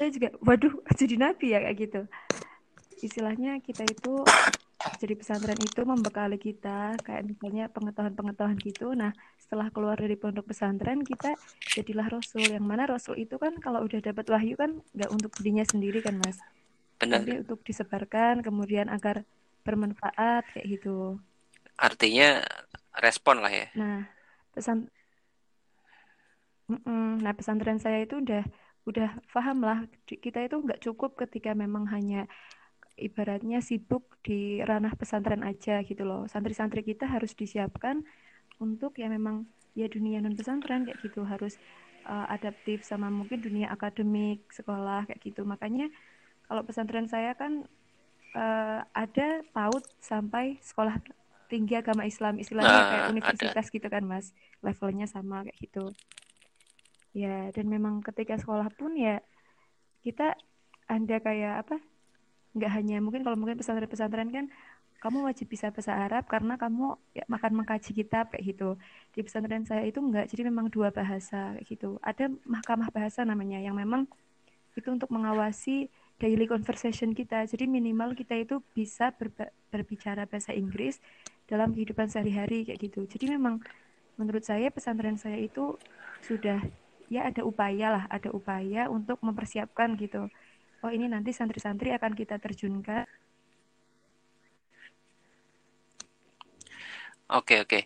saya juga waduh jadi nabi ya kayak gitu. Istilahnya kita itu jadi pesantren itu membekali kita kayak misalnya pengetahuan-pengetahuan gitu. Nah, setelah keluar dari pondok pesantren kita jadilah rasul. Yang mana rasul itu kan kalau udah dapat wahyu kan nggak untuk dirinya sendiri kan, Mas. Benar. Tapi untuk disebarkan kemudian agar bermanfaat kayak gitu. Artinya respon lah ya. Nah, pesan Nah, pesantren saya itu udah udah paham lah kita itu nggak cukup ketika memang hanya ibaratnya sibuk di ranah pesantren aja gitu loh. Santri-santri kita harus disiapkan untuk ya memang ya dunia non pesantren kayak gitu harus uh, adaptif sama mungkin dunia akademik sekolah kayak gitu. Makanya kalau pesantren saya kan uh, ada PAUD sampai sekolah tinggi agama Islam istilahnya nah, kayak universitas ada. gitu kan mas levelnya sama kayak gitu ya dan memang ketika sekolah pun ya kita ada kayak apa nggak hanya mungkin kalau mungkin pesantren-pesantren kan kamu wajib bisa bahasa Arab karena kamu ya, makan mengkaji kitab kayak gitu. Di pesantren saya itu enggak, jadi memang dua bahasa kayak gitu. Ada mahkamah bahasa namanya yang memang itu untuk mengawasi daily conversation kita. Jadi minimal kita itu bisa ber, berbicara bahasa Inggris dalam kehidupan sehari-hari kayak gitu. Jadi memang menurut saya pesantren saya itu sudah ya ada upaya lah, ada upaya untuk mempersiapkan gitu oh ini nanti santri-santri akan kita terjunkan. Oke oke.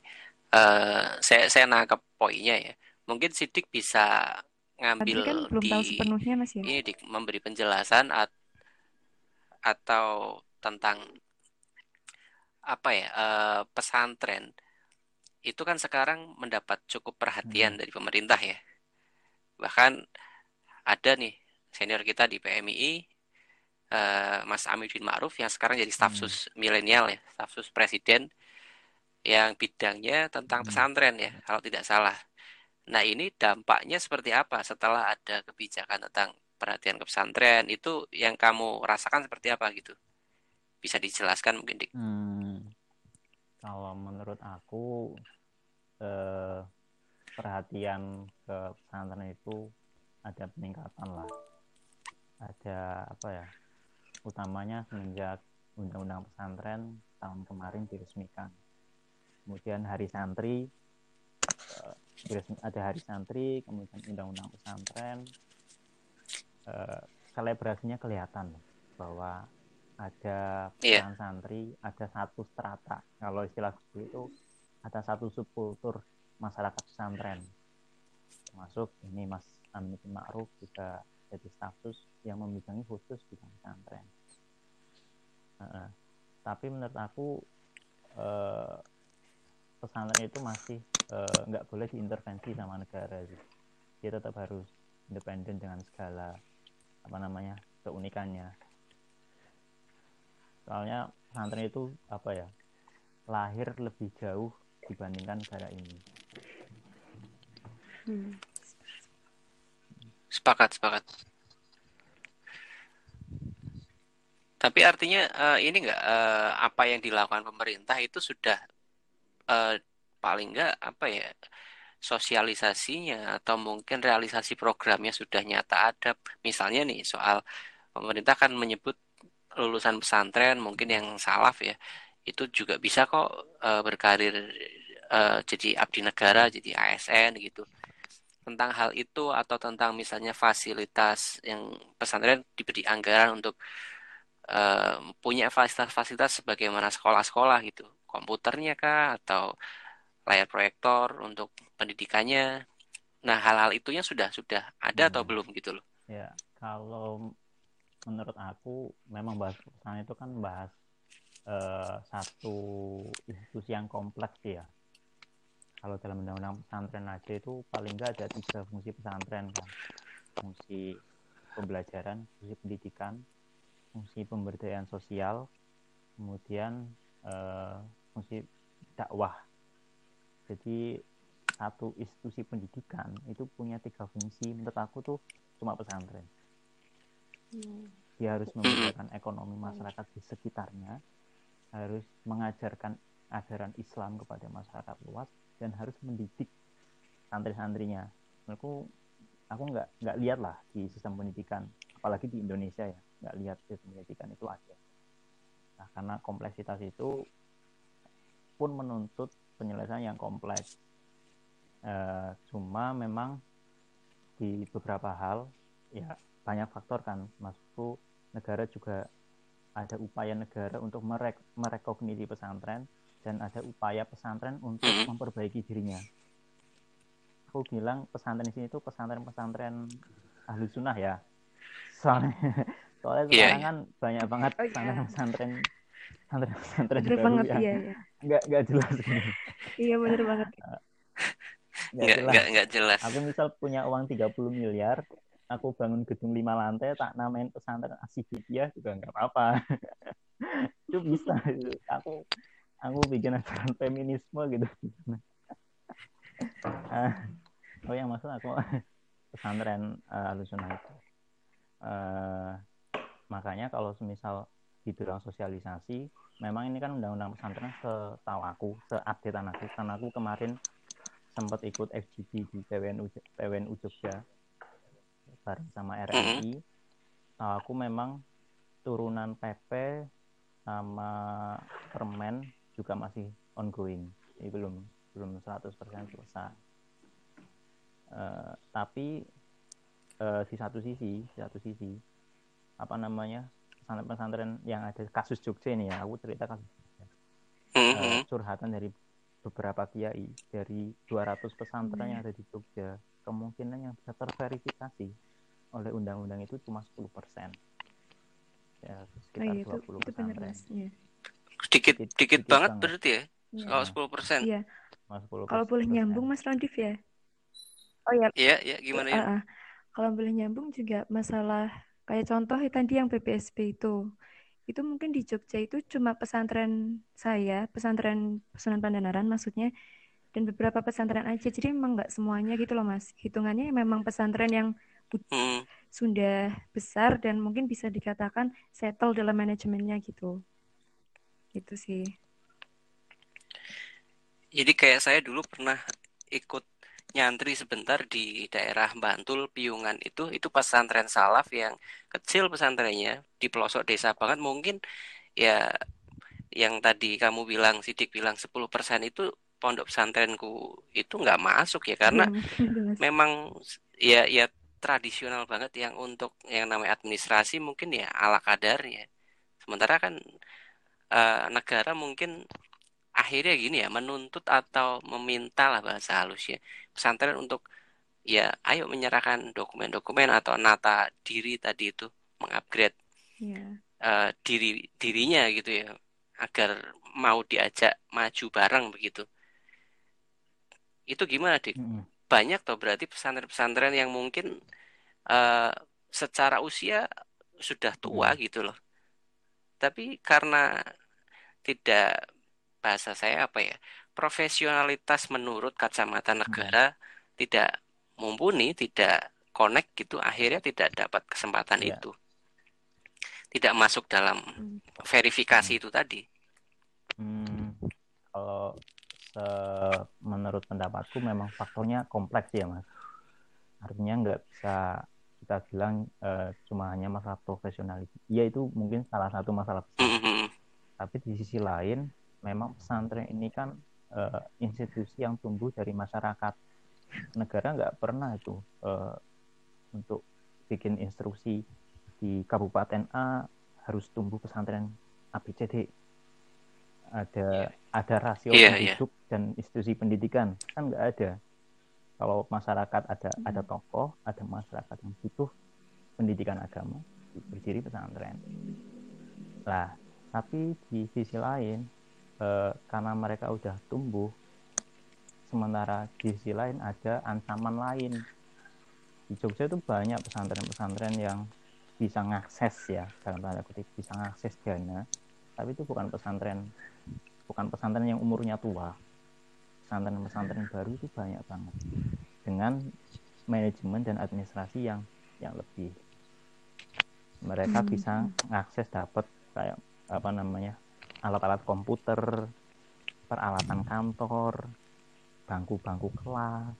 uh, saya saya nangkep poinnya ya. Mungkin Sidik bisa ngambil kan belum di tahu sepenuhnya Mas ya. ini di, memberi penjelasan at, atau tentang apa ya uh, pesantren itu kan sekarang mendapat cukup perhatian hmm. dari pemerintah ya. Bahkan ada nih senior kita di PMI uh, eh, Mas Amidin Ma'ruf yang sekarang jadi stafsus hmm. milenial ya, stafsus presiden yang bidangnya tentang hmm. pesantren ya, kalau tidak salah. Nah, ini dampaknya seperti apa setelah ada kebijakan tentang perhatian ke pesantren itu yang kamu rasakan seperti apa gitu? Bisa dijelaskan mungkin, Dik? Hmm kalau menurut aku eh, perhatian ke pesantren itu ada peningkatan lah ada apa ya utamanya semenjak undang-undang pesantren tahun kemarin diresmikan kemudian hari santri eh, ada hari santri kemudian undang-undang pesantren eh, selebrasinya kelihatan bahwa ada yeah. santri, ada satu strata. Kalau istilah itu ada satu subkultur masyarakat pesantren. Masuk ini Mas Amin Ma'ruf juga jadi status yang membidangi khusus di pesantren. Uh, tapi menurut aku uh, pesantren itu masih nggak uh, boleh diintervensi sama negara sih. Dia tetap harus independen dengan segala apa namanya keunikannya soalnya pesantren itu apa ya lahir lebih jauh dibandingkan negara ini hmm. sepakat sepakat tapi artinya uh, ini enggak uh, apa yang dilakukan pemerintah itu sudah uh, paling enggak apa ya sosialisasinya atau mungkin realisasi programnya sudah nyata ada misalnya nih soal pemerintah kan menyebut lulusan pesantren mungkin yang salaf ya itu juga bisa kok uh, berkarir uh, jadi abdi negara jadi ASN gitu. Tentang hal itu atau tentang misalnya fasilitas yang pesantren diberi anggaran untuk uh, punya fasilitas-fasilitas sebagaimana sekolah-sekolah gitu komputernya kah atau layar proyektor untuk pendidikannya nah hal-hal itunya sudah sudah ada hmm. atau belum gitu loh ya kalau menurut aku memang bahas perusahaan itu kan bahas uh, satu institusi yang kompleks ya. Kalau dalam undang-undang pesantren aja itu paling nggak ada tiga fungsi pesantren kan. Fungsi pembelajaran, fungsi pendidikan, fungsi pemberdayaan sosial, kemudian uh, fungsi dakwah. Jadi satu institusi pendidikan itu punya tiga fungsi. Menurut aku tuh cuma pesantren. Dia harus membedakan ekonomi masyarakat di sekitarnya harus mengajarkan ajaran Islam kepada masyarakat luas dan harus mendidik santri-santrinya. Aku aku nggak nggak lihat lah di sistem pendidikan. Apalagi di Indonesia ya nggak lihat sistem pendidikan itu ada. Nah karena kompleksitas itu pun menuntut penyelesaian yang kompleks. E, cuma memang di beberapa hal ya banyak faktor kan. Maksudku negara juga ada upaya negara untuk merek merekognisi pesantren dan ada upaya pesantren untuk mm-hmm. memperbaiki dirinya. Aku bilang pesantren di sini itu pesantren-pesantren ahlu sunnah ya. Soalnya soalnya yeah, sekarang yeah. kan banyak banget oh, pesantren pesantren pesantren bener baru banget, yang iya, iya. nggak nggak jelas iya benar banget. Nggak jelas. Nggak, jelas. Aku misal punya uang 30 miliar aku bangun gedung lima lantai tak namain pesantren Asidiyah juga nggak apa-apa. Itu bisa. Aku aku bikin ajaran feminisme gitu. Uh, oh yang maksud aku pesantren uh, alusuna itu. Uh, makanya kalau semisal dibilang sosialisasi memang ini kan undang-undang pesantren setahu aku seupdatean aku karena aku kemarin sempat ikut FGD di PWNU PWNU Jogja bareng sama RRI. Nah, aku memang turunan PP sama permen juga masih ongoing. Jadi belum belum 100% selesai. Uh, tapi uh, di satu sisi, di satu sisi apa namanya pesantren-pesantren yang ada kasus Jogja ini ya, aku cerita kasus uh, curhatan dari beberapa kiai dari 200 pesantren Iya. yang ada di Jogja kemungkinan yang bisa terverifikasi oleh undang-undang itu cuma 10 persen ya Oh sekitar iya itu 20 itu benar pesantren mas. Iya. Sedikit Dikit- dikit dikit banget banget. berarti ya. Iya. Kalau 10%. Iya. cuma 10 Kalau boleh persen. nyambung Mas Randif ya. Oh ya, Iya, iya gimana ya? Ah, ah. Kalau boleh nyambung juga masalah kayak contoh ya tadi yang BPSB itu. Itu mungkin di Jogja itu cuma pesantren saya, pesantren Sunan Pandanaran maksudnya, dan beberapa pesantren aja. Jadi memang nggak semuanya gitu loh Mas. Hitungannya memang pesantren yang Hmm. sudah besar dan mungkin bisa dikatakan settle dalam manajemennya gitu. Itu sih. Jadi kayak saya dulu pernah ikut nyantri sebentar di daerah Bantul, Piungan itu itu pesantren salaf yang kecil pesantrennya di pelosok desa banget mungkin ya yang tadi kamu bilang Sidik bilang 10% itu pondok pesantrenku itu nggak masuk ya karena Mas. memang ya ya tradisional banget yang untuk yang namanya administrasi mungkin ya ala kadarnya. Sementara kan eh, negara mungkin akhirnya gini ya menuntut atau meminta lah bahasa halusnya pesantren untuk ya ayo menyerahkan dokumen-dokumen atau nata diri tadi itu mengupgrade Iya. eh, diri dirinya gitu ya agar mau diajak maju bareng begitu. Itu gimana, Dik? Mm-mm. Banyak toh berarti pesantren-pesantren yang mungkin eh, secara usia sudah tua gitu loh. Tapi karena tidak bahasa saya apa ya, profesionalitas menurut kacamata negara tidak mumpuni, tidak connect gitu, akhirnya tidak dapat kesempatan Iya. itu. Tidak masuk dalam Hmm. verifikasi itu tadi. Hmm, kalau se- menurut pendapatku memang faktornya kompleks ya mas. Artinya nggak bisa kita bilang eh, cuma hanya masalah profesionalitas. Iya itu mungkin salah satu masalah besar. Mm-mm. Tapi di sisi lain memang pesantren ini kan eh, institusi yang tumbuh dari masyarakat. Negara nggak pernah itu eh, untuk bikin instruksi di Kabupaten A harus tumbuh pesantren ABCD ada ada rasio Iya, iya. penduduk dan institusi pendidikan. Kan nggak ada. Kalau masyarakat ada ada tokoh ada masyarakat yang butuh pendidikan agama berdiri pesantren. Lah tapi di sisi lain eh, karena mereka udah tumbuh sementara di sisi lain ada ancaman lain. Di Jogja itu banyak pesantren-pesantren yang bisa ngakses ya dalam tanda kutip bisa ngakses dana tapi itu bukan pesantren bukan pesantren yang umurnya tua. Pesantren-pesantren baru itu banyak banget dengan manajemen dan administrasi yang yang lebih. Mereka Hmm. bisa ngakses dapat kayak apa namanya alat-alat komputer peralatan kantor bangku-bangku kelas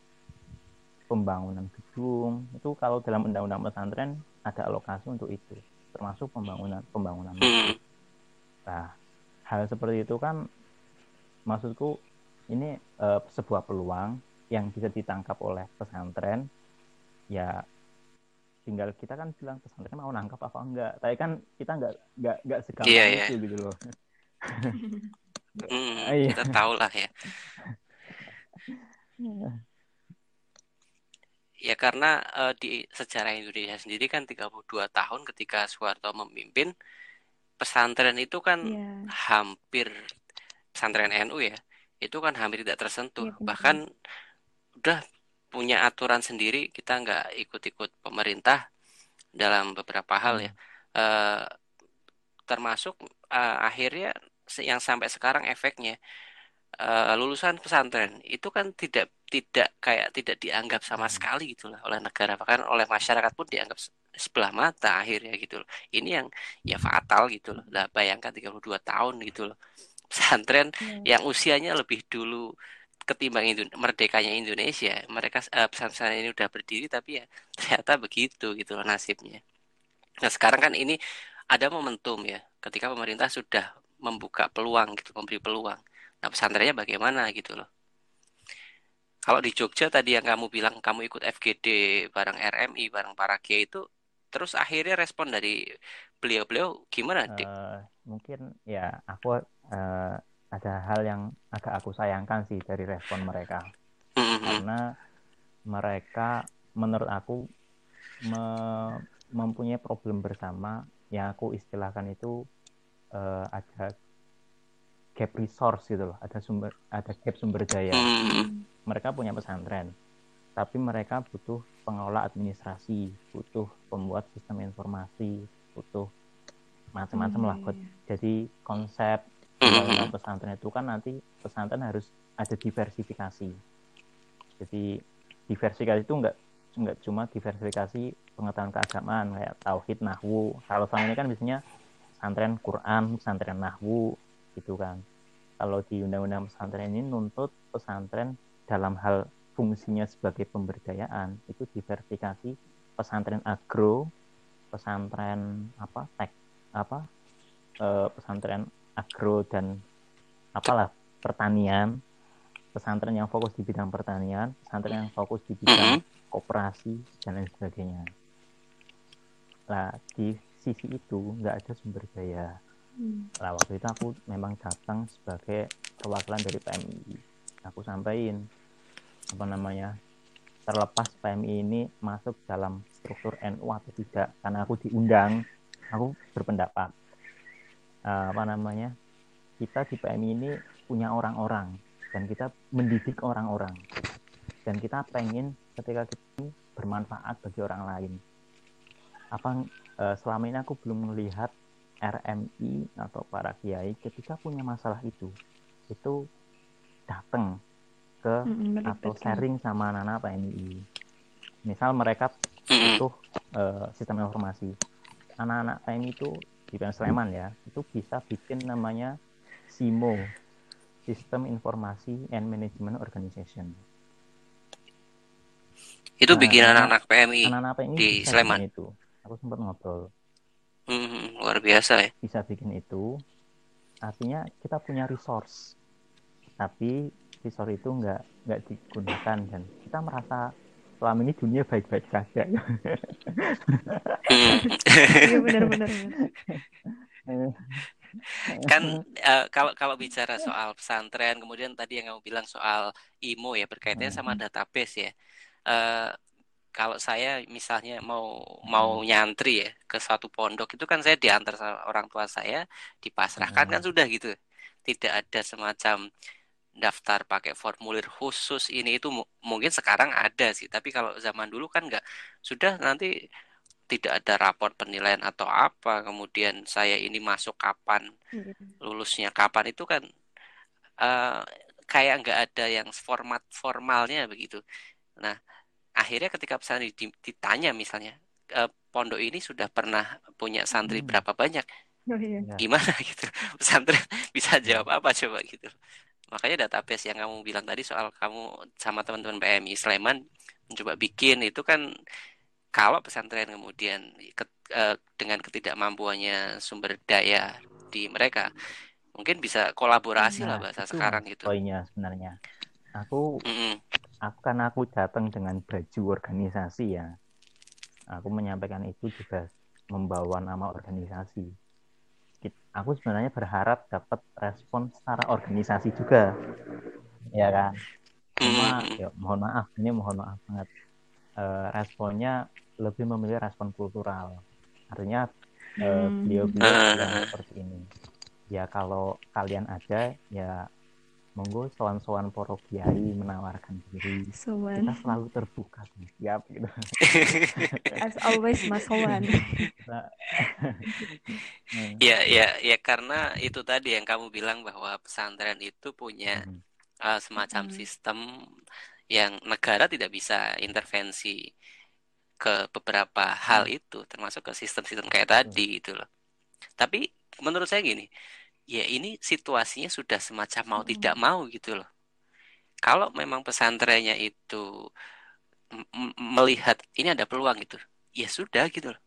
pembangunan gedung itu kalau dalam undang-undang pesantren ada alokasi untuk itu termasuk pembangunan pembangunan masjid. Mm. Nah, hal seperti itu kan maksudku ini eh, sebuah peluang yang bisa ditangkap oleh pesantren. Ya tinggal kita kan bilang pesantren mau nangkap apa enggak. Tapi kan kita enggak enggak enggak segampang Iya, iya. itu gitu loh. Mm, Iya. kita tahu lah ya. Ya karena eh, di sejarah Indonesia sendiri kan 32 tahun ketika Soeharto memimpin pesantren itu kan Iya. hampir pesantren NU ya. Itu kan hampir tidak tersentuh. Iya, benar. Bahkan udah punya aturan sendiri, kita nggak ikut-ikut pemerintah dalam beberapa hal ya. Eh, termasuk eh, akhirnya yang sampai sekarang efeknya eh, lulusan pesantren itu kan tidak tidak kayak tidak dianggap sama Hmm. sekali gitu lah oleh negara bahkan oleh masyarakat pun dianggap se- sebelah mata akhirnya gitu loh. Ini yang ya fatal gitu loh. Lah bayangkan 32 tahun gitu loh. Pesantren Iya. yang usianya lebih dulu ketimbang Indo- merdekanya Indonesia. Mereka eh, pesantren ini udah berdiri tapi ya ternyata begitu gitu loh nasibnya. Nah, sekarang kan ini ada momentum ya ketika pemerintah sudah membuka peluang gitu, memberi peluang. Nah, pesantrennya bagaimana gitu loh. Kalau di Jogja tadi yang kamu bilang kamu ikut FGD bareng RMI, bareng para kiai itu terus akhirnya respon dari beliau-beliau gimana, Dik? Eh, mungkin ya aku eh, ada hal yang agak aku sayangkan sih dari respon mereka Mhm. karena mereka menurut aku me- mempunyai problem bersama yang aku istilahkan itu eh, ada gap resource gitu loh. Ada sumber ada gap sumber daya Mhm. mereka punya pesantren tapi mereka butuh pengelola administrasi butuh pembuat sistem informasi butuh macam-macam lah. Buat jadi konsep undang-undang pesantren itu kan nanti pesantren harus ada diversifikasi. Jadi diversifikasi itu enggak enggak cuma diversifikasi pengetahuan keagamaan kayak tauhid nahwu. Kalau selama ini kan biasanya pesantren Quran pesantren nahwu gitu kan. Kalau di undang-undang pesantren ini nuntut pesantren dalam hal fungsinya sebagai pemberdayaan itu diversifikasi pesantren agro pesantren apa tek apa eh, pesantren agro dan apalah pertanian pesantren yang fokus di bidang pertanian pesantren yang fokus di bidang koperasi dan lain sebagainya. Lah di sisi itu nggak ada sumber daya Hmm. Nah, waktu itu aku memang datang sebagai perwakilan dari PMI. Aku sampaikan apa namanya terlepas PMI ini masuk dalam struktur NU atau tidak, karena aku diundang, aku berpendapat eh, apa namanya kita di PMI ini punya orang-orang dan kita mendidik orang-orang dan kita pengen ketika kita bermanfaat bagi orang lain. Apa eh, selama ini aku belum melihat RMI atau para kiai ketika punya masalah itu itu datang ke Mm-mm, atau sharing sama anak-anak PMI. Misal mereka butuh eh, sistem informasi. Anak-anak PMI itu di PMI Sleman ya, itu bisa bikin namanya SIMO, Sistem Informasi and Management Organization. Itu Nah, bikin anak- anak-anak PMI. Anak-anak PMI di Sleman. itu. Aku sempat ngobrol. Mhm, Luar biasa ya. bisa bikin itu artinya kita punya resource tapi resource itu nggak nggak digunakan dan kita merasa selama ini dunia baik-baik saja. Iya benar-benar. kan eh, kalau kalau bicara soal pesantren kemudian tadi yang kamu bilang soal IMO ya berkaitannya sama database ya Eh, kalau saya misalnya mau mau nyantri ya ke suatu pondok itu kan saya diantar sama orang tua saya dipasrahkan kan Hmm. sudah gitu tidak ada semacam daftar pakai formulir khusus ini itu mu- mungkin sekarang ada sih tapi kalau zaman dulu kan nggak sudah nanti tidak ada rapor penilaian atau apa kemudian saya ini masuk kapan Iya. lulusnya kapan itu kan eh, kayak nggak ada yang format formalnya begitu. Nah, akhirnya ketika pesantren di- ditanya misalnya eh, pondok ini sudah pernah punya santri Hmm. berapa banyak, Oh iya. Ya. gimana gitu pesantren bisa jawab apa coba gitu. Makanya database yang kamu bilang tadi soal kamu sama teman-teman PMI Sleman mencoba bikin itu kan kalau pesantren kemudian ke- eh, dengan ketidakmampuannya sumber daya di mereka mungkin bisa kolaborasi lah Nah, bahasa itu sekarang gitu. poinnya sebenarnya aku Mm-mm. Aku kan aku datang dengan baju organisasi ya. Aku menyampaikan itu juga membawa nama organisasi. Aku sebenarnya berharap dapat respon secara organisasi juga. Ya kan? Cuma Mm-mm. ya mohon maaf ini mohon maaf banget. Eh, responnya lebih memilih respon kultural. Artinya eh, Hmm. beliau-beliau bilang seperti ini. Ya kalau kalian ada ya monggo sowan-sowan poro kiai menawarkan diri Sowan. kita selalu terbuka siap gitu As always Mas Sowan. Nah, hmm, Ya, ya, ya karena itu tadi yang kamu bilang bahwa pesantren itu punya hmm, uh, semacam Mm. sistem yang negara tidak bisa intervensi ke beberapa hal itu, termasuk ke sistem-sistem kayak tadi gitu loh. Tapi menurut saya gini, ya ini situasinya sudah semacam mau Mm. tidak mau gitu loh. Kalau memang pesantrennya itu melihat ini ada peluang gitu, ya sudah gitu loh.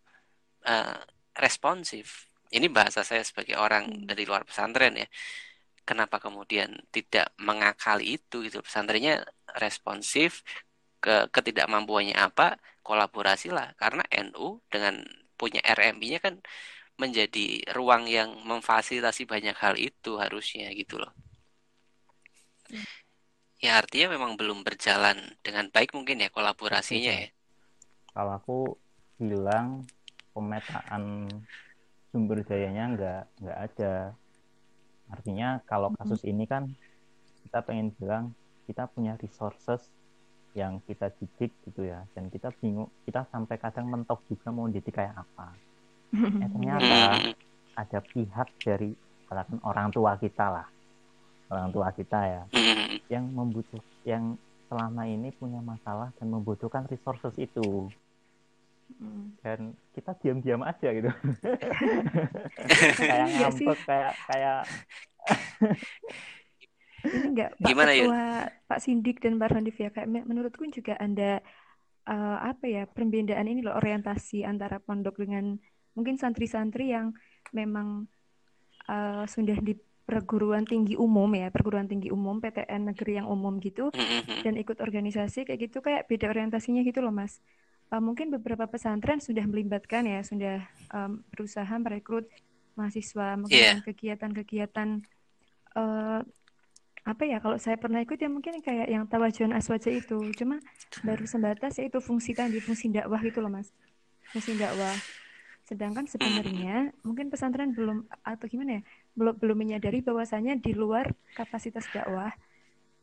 Uh, responsif. Ini bahasa saya sebagai orang Hmm. dari luar pesantren ya. Kenapa kemudian tidak mengakali itu gitu? Pesantrennya responsif ke ketidakmampuannya apa? Kolaborasilah karena NU dengan punya RMI-nya kan menjadi ruang yang memfasilitasi banyak hal itu harusnya gitu loh. Ya artinya memang belum berjalan dengan baik mungkin ya kolaborasinya ya. Kalau aku bilang pemetaan sumber dayanya nggak nggak ada. Artinya kalau kasus ini kan kita pengen bilang kita punya resources yang kita didik gitu ya dan kita bingung kita sampai kadang mentok juga mau didik kayak apa eh, ternyata ada pihak dari katakan orang tua kita lah. Orang tua kita ya yang membutuh yang selama ini punya masalah dan membutuhkan resources itu. Dan kita diam-diam aja gitu. Kayak iya ngambek kayak kayak ini enggak Pak Gimana, Ketua Yun? Pak Sindik dan Mbak Randif ya kayak menurutku juga ada uh, apa ya perbedaan ini loh orientasi antara pondok dengan mungkin santri-santri yang memang uh, sudah di perguruan tinggi umum ya perguruan tinggi umum PTN negeri yang umum gitu dan ikut organisasi kayak gitu kayak beda orientasinya gitu loh mas. Uh, mungkin beberapa pesantren sudah melibatkan ya sudah um, berusaha merekrut mahasiswa mungkin yeah. kegiatan-kegiatan uh, apa ya kalau saya pernah ikut ya mungkin kayak yang tawajuan aswaja itu. Cuma baru sebatas yaitu fungsi tadi fungsi dakwah itu loh mas. Fungsi dakwah sedangkan sebenarnya mungkin pesantren belum atau gimana ya belum belum menyadari bahwasanya di luar kapasitas dakwah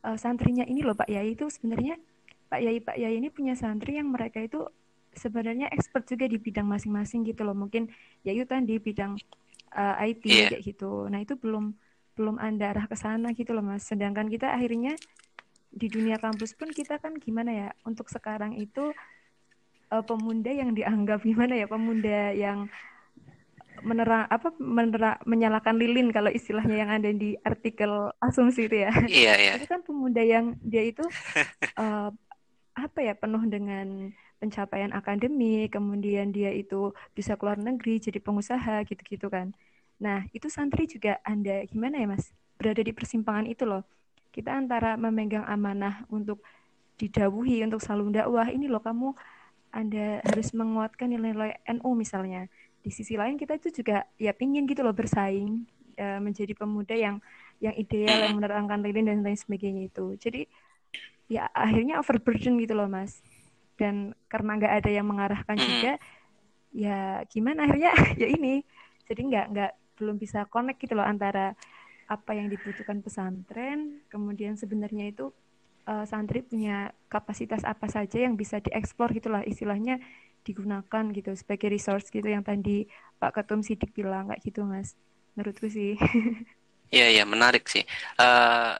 uh, santrinya ini loh Pak Yai itu sebenarnya Pak Yai Pak Yai ini punya santri yang mereka itu sebenarnya expert juga di bidang masing-masing gitu loh. Mungkin ya itu tadi bidang uh, eh, IT yeah. kayak gitu. Nah itu belum belum ada arah ke sana gitu loh mas. Sedangkan kita akhirnya di dunia kampus pun kita kan gimana ya untuk sekarang itu uh, pemuda yang dianggap gimana ya pemuda yang menerang apa menerang menyalakan lilin kalau istilahnya yang ada di artikel asumsi itu ya iya iya itu kan pemuda yang dia itu uh, apa ya penuh dengan pencapaian akademik kemudian dia itu bisa keluar negeri jadi pengusaha gitu-gitu kan Nah, itu santri juga Anda gimana ya, Mas? Berada di persimpangan itu loh. Kita antara memegang amanah untuk didawuhi untuk selalu dakwah, ini loh kamu Anda harus menguatkan nilai-nilai NU misalnya. Di sisi lain kita itu juga ya pingin gitu loh bersaing ya, menjadi pemuda yang yang ideal yang menerangkan lilin dan lain sebagainya itu. Jadi ya akhirnya overburden gitu loh mas. Dan karena nggak ada yang mengarahkan juga, ya gimana akhirnya ya ini. Jadi nggak nggak belum bisa connect gitu loh antara apa yang dibutuhkan pesantren, kemudian sebenarnya itu uh, santri punya kapasitas apa saja yang bisa dieksplor gitulah istilahnya digunakan gitu sebagai resource gitu yang tadi Pak Ketum Sidik bilang kayak gitu mas. Menurutku sih. Iya iya menarik sih. Uh,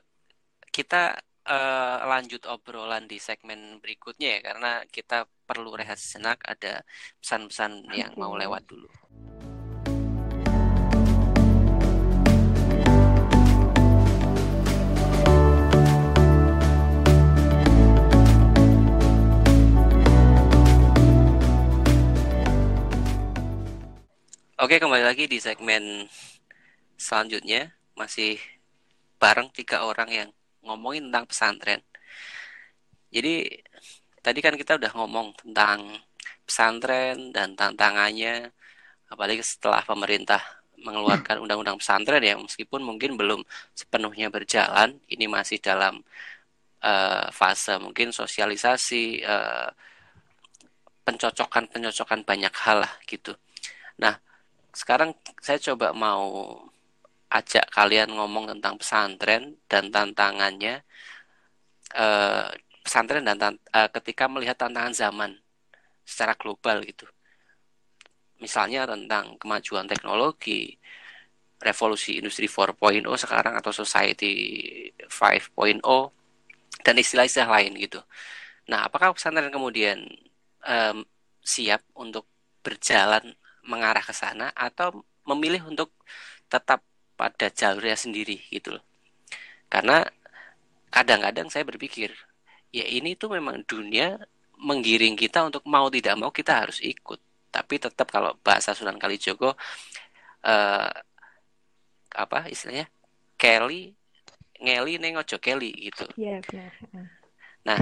kita uh, lanjut obrolan di segmen berikutnya ya karena kita perlu rehat sejenak ada pesan-pesan okay. yang mau lewat dulu Oke, kembali lagi di segmen selanjutnya. Masih bareng tiga orang yang ngomongin tentang pesantren. Jadi, tadi kan kita udah ngomong tentang pesantren dan tantangannya, apalagi setelah pemerintah mengeluarkan undang-undang pesantren yang meskipun mungkin belum sepenuhnya berjalan, ini masih dalam uh, fase mungkin sosialisasi, uh, pencocokan-pencocokan banyak hal lah gitu. Nah, sekarang saya coba mau ajak kalian ngomong tentang pesantren dan tantangannya uh, pesantren dan uh, ketika melihat tantangan zaman secara global gitu. Misalnya tentang kemajuan teknologi, revolusi industri 4.0 sekarang atau society 5.0 dan istilah-istilah lain gitu. Nah, apakah pesantren kemudian um, siap untuk berjalan mengarah ke sana atau memilih untuk tetap pada jalurnya sendiri gitu loh. Karena kadang-kadang saya berpikir, ya ini tuh memang dunia menggiring kita untuk mau tidak mau kita harus ikut. Tapi tetap kalau bahasa Sunan Kalijogo eh, apa istilahnya? Kelly ngeli nengojo Kelly gitu. Iya, yeah, Nah,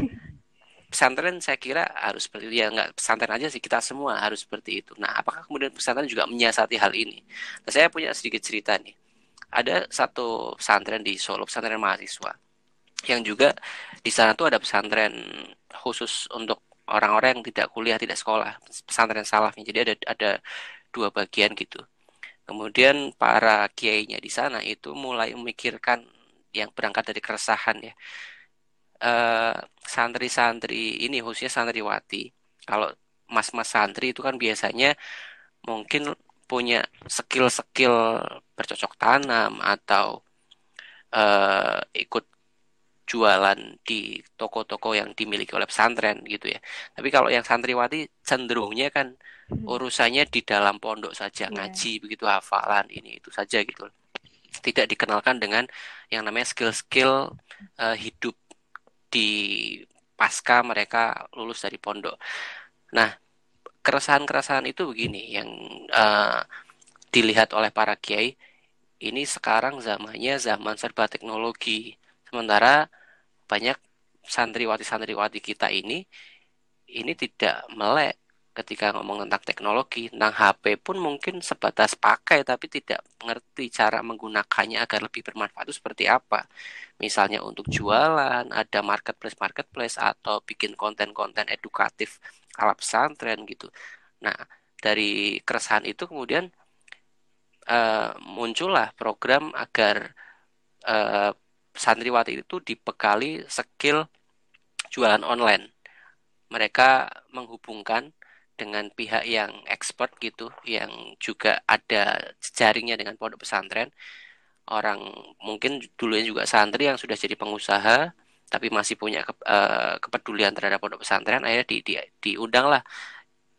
pesantren saya kira harus seperti itu ya nggak pesantren aja sih kita semua harus seperti itu. Nah apakah kemudian pesantren juga menyiasati hal ini? Nah saya punya sedikit cerita nih. Ada satu pesantren di Solo pesantren mahasiswa. yang juga di sana tuh ada pesantren khusus untuk orang-orang yang tidak kuliah tidak sekolah pesantren salafnya jadi ada ada dua bagian gitu kemudian para kiainya di sana itu mulai memikirkan yang berangkat dari keresahan ya uh, santri-santri ini khususnya santriwati kalau mas-mas santri itu kan biasanya mungkin punya skill-skill bercocok tanam atau uh, ikut jualan di toko-toko yang dimiliki oleh pesantren gitu ya. Tapi kalau yang santriwati cenderungnya kan hmm. urusannya di dalam pondok saja yeah. ngaji begitu hafalan ini itu saja gitu. Tidak dikenalkan dengan yang namanya skill-skill uh, hidup di pasca mereka lulus dari pondok. Nah, keresahan-keresahan itu begini yang uh, dilihat oleh para kiai ini sekarang zamannya zaman serba teknologi sementara banyak santriwati-santriwati kita ini ini tidak melek ketika ngomong tentang teknologi tentang HP pun mungkin sebatas pakai tapi tidak mengerti cara menggunakannya agar lebih bermanfaat itu seperti apa misalnya untuk jualan ada marketplace marketplace atau bikin konten-konten edukatif ala pesantren gitu. Nah, dari keresahan itu kemudian uh, muncullah program agar uh, santriwati itu dibekali skill jualan online. Mereka menghubungkan dengan pihak yang expert gitu, yang juga ada jaringnya dengan pondok pesantren. Orang mungkin dulunya juga santri yang sudah jadi pengusaha, tapi masih punya ke, uh, kepedulian terhadap pondok pesantren akhirnya di, di, diundang lah.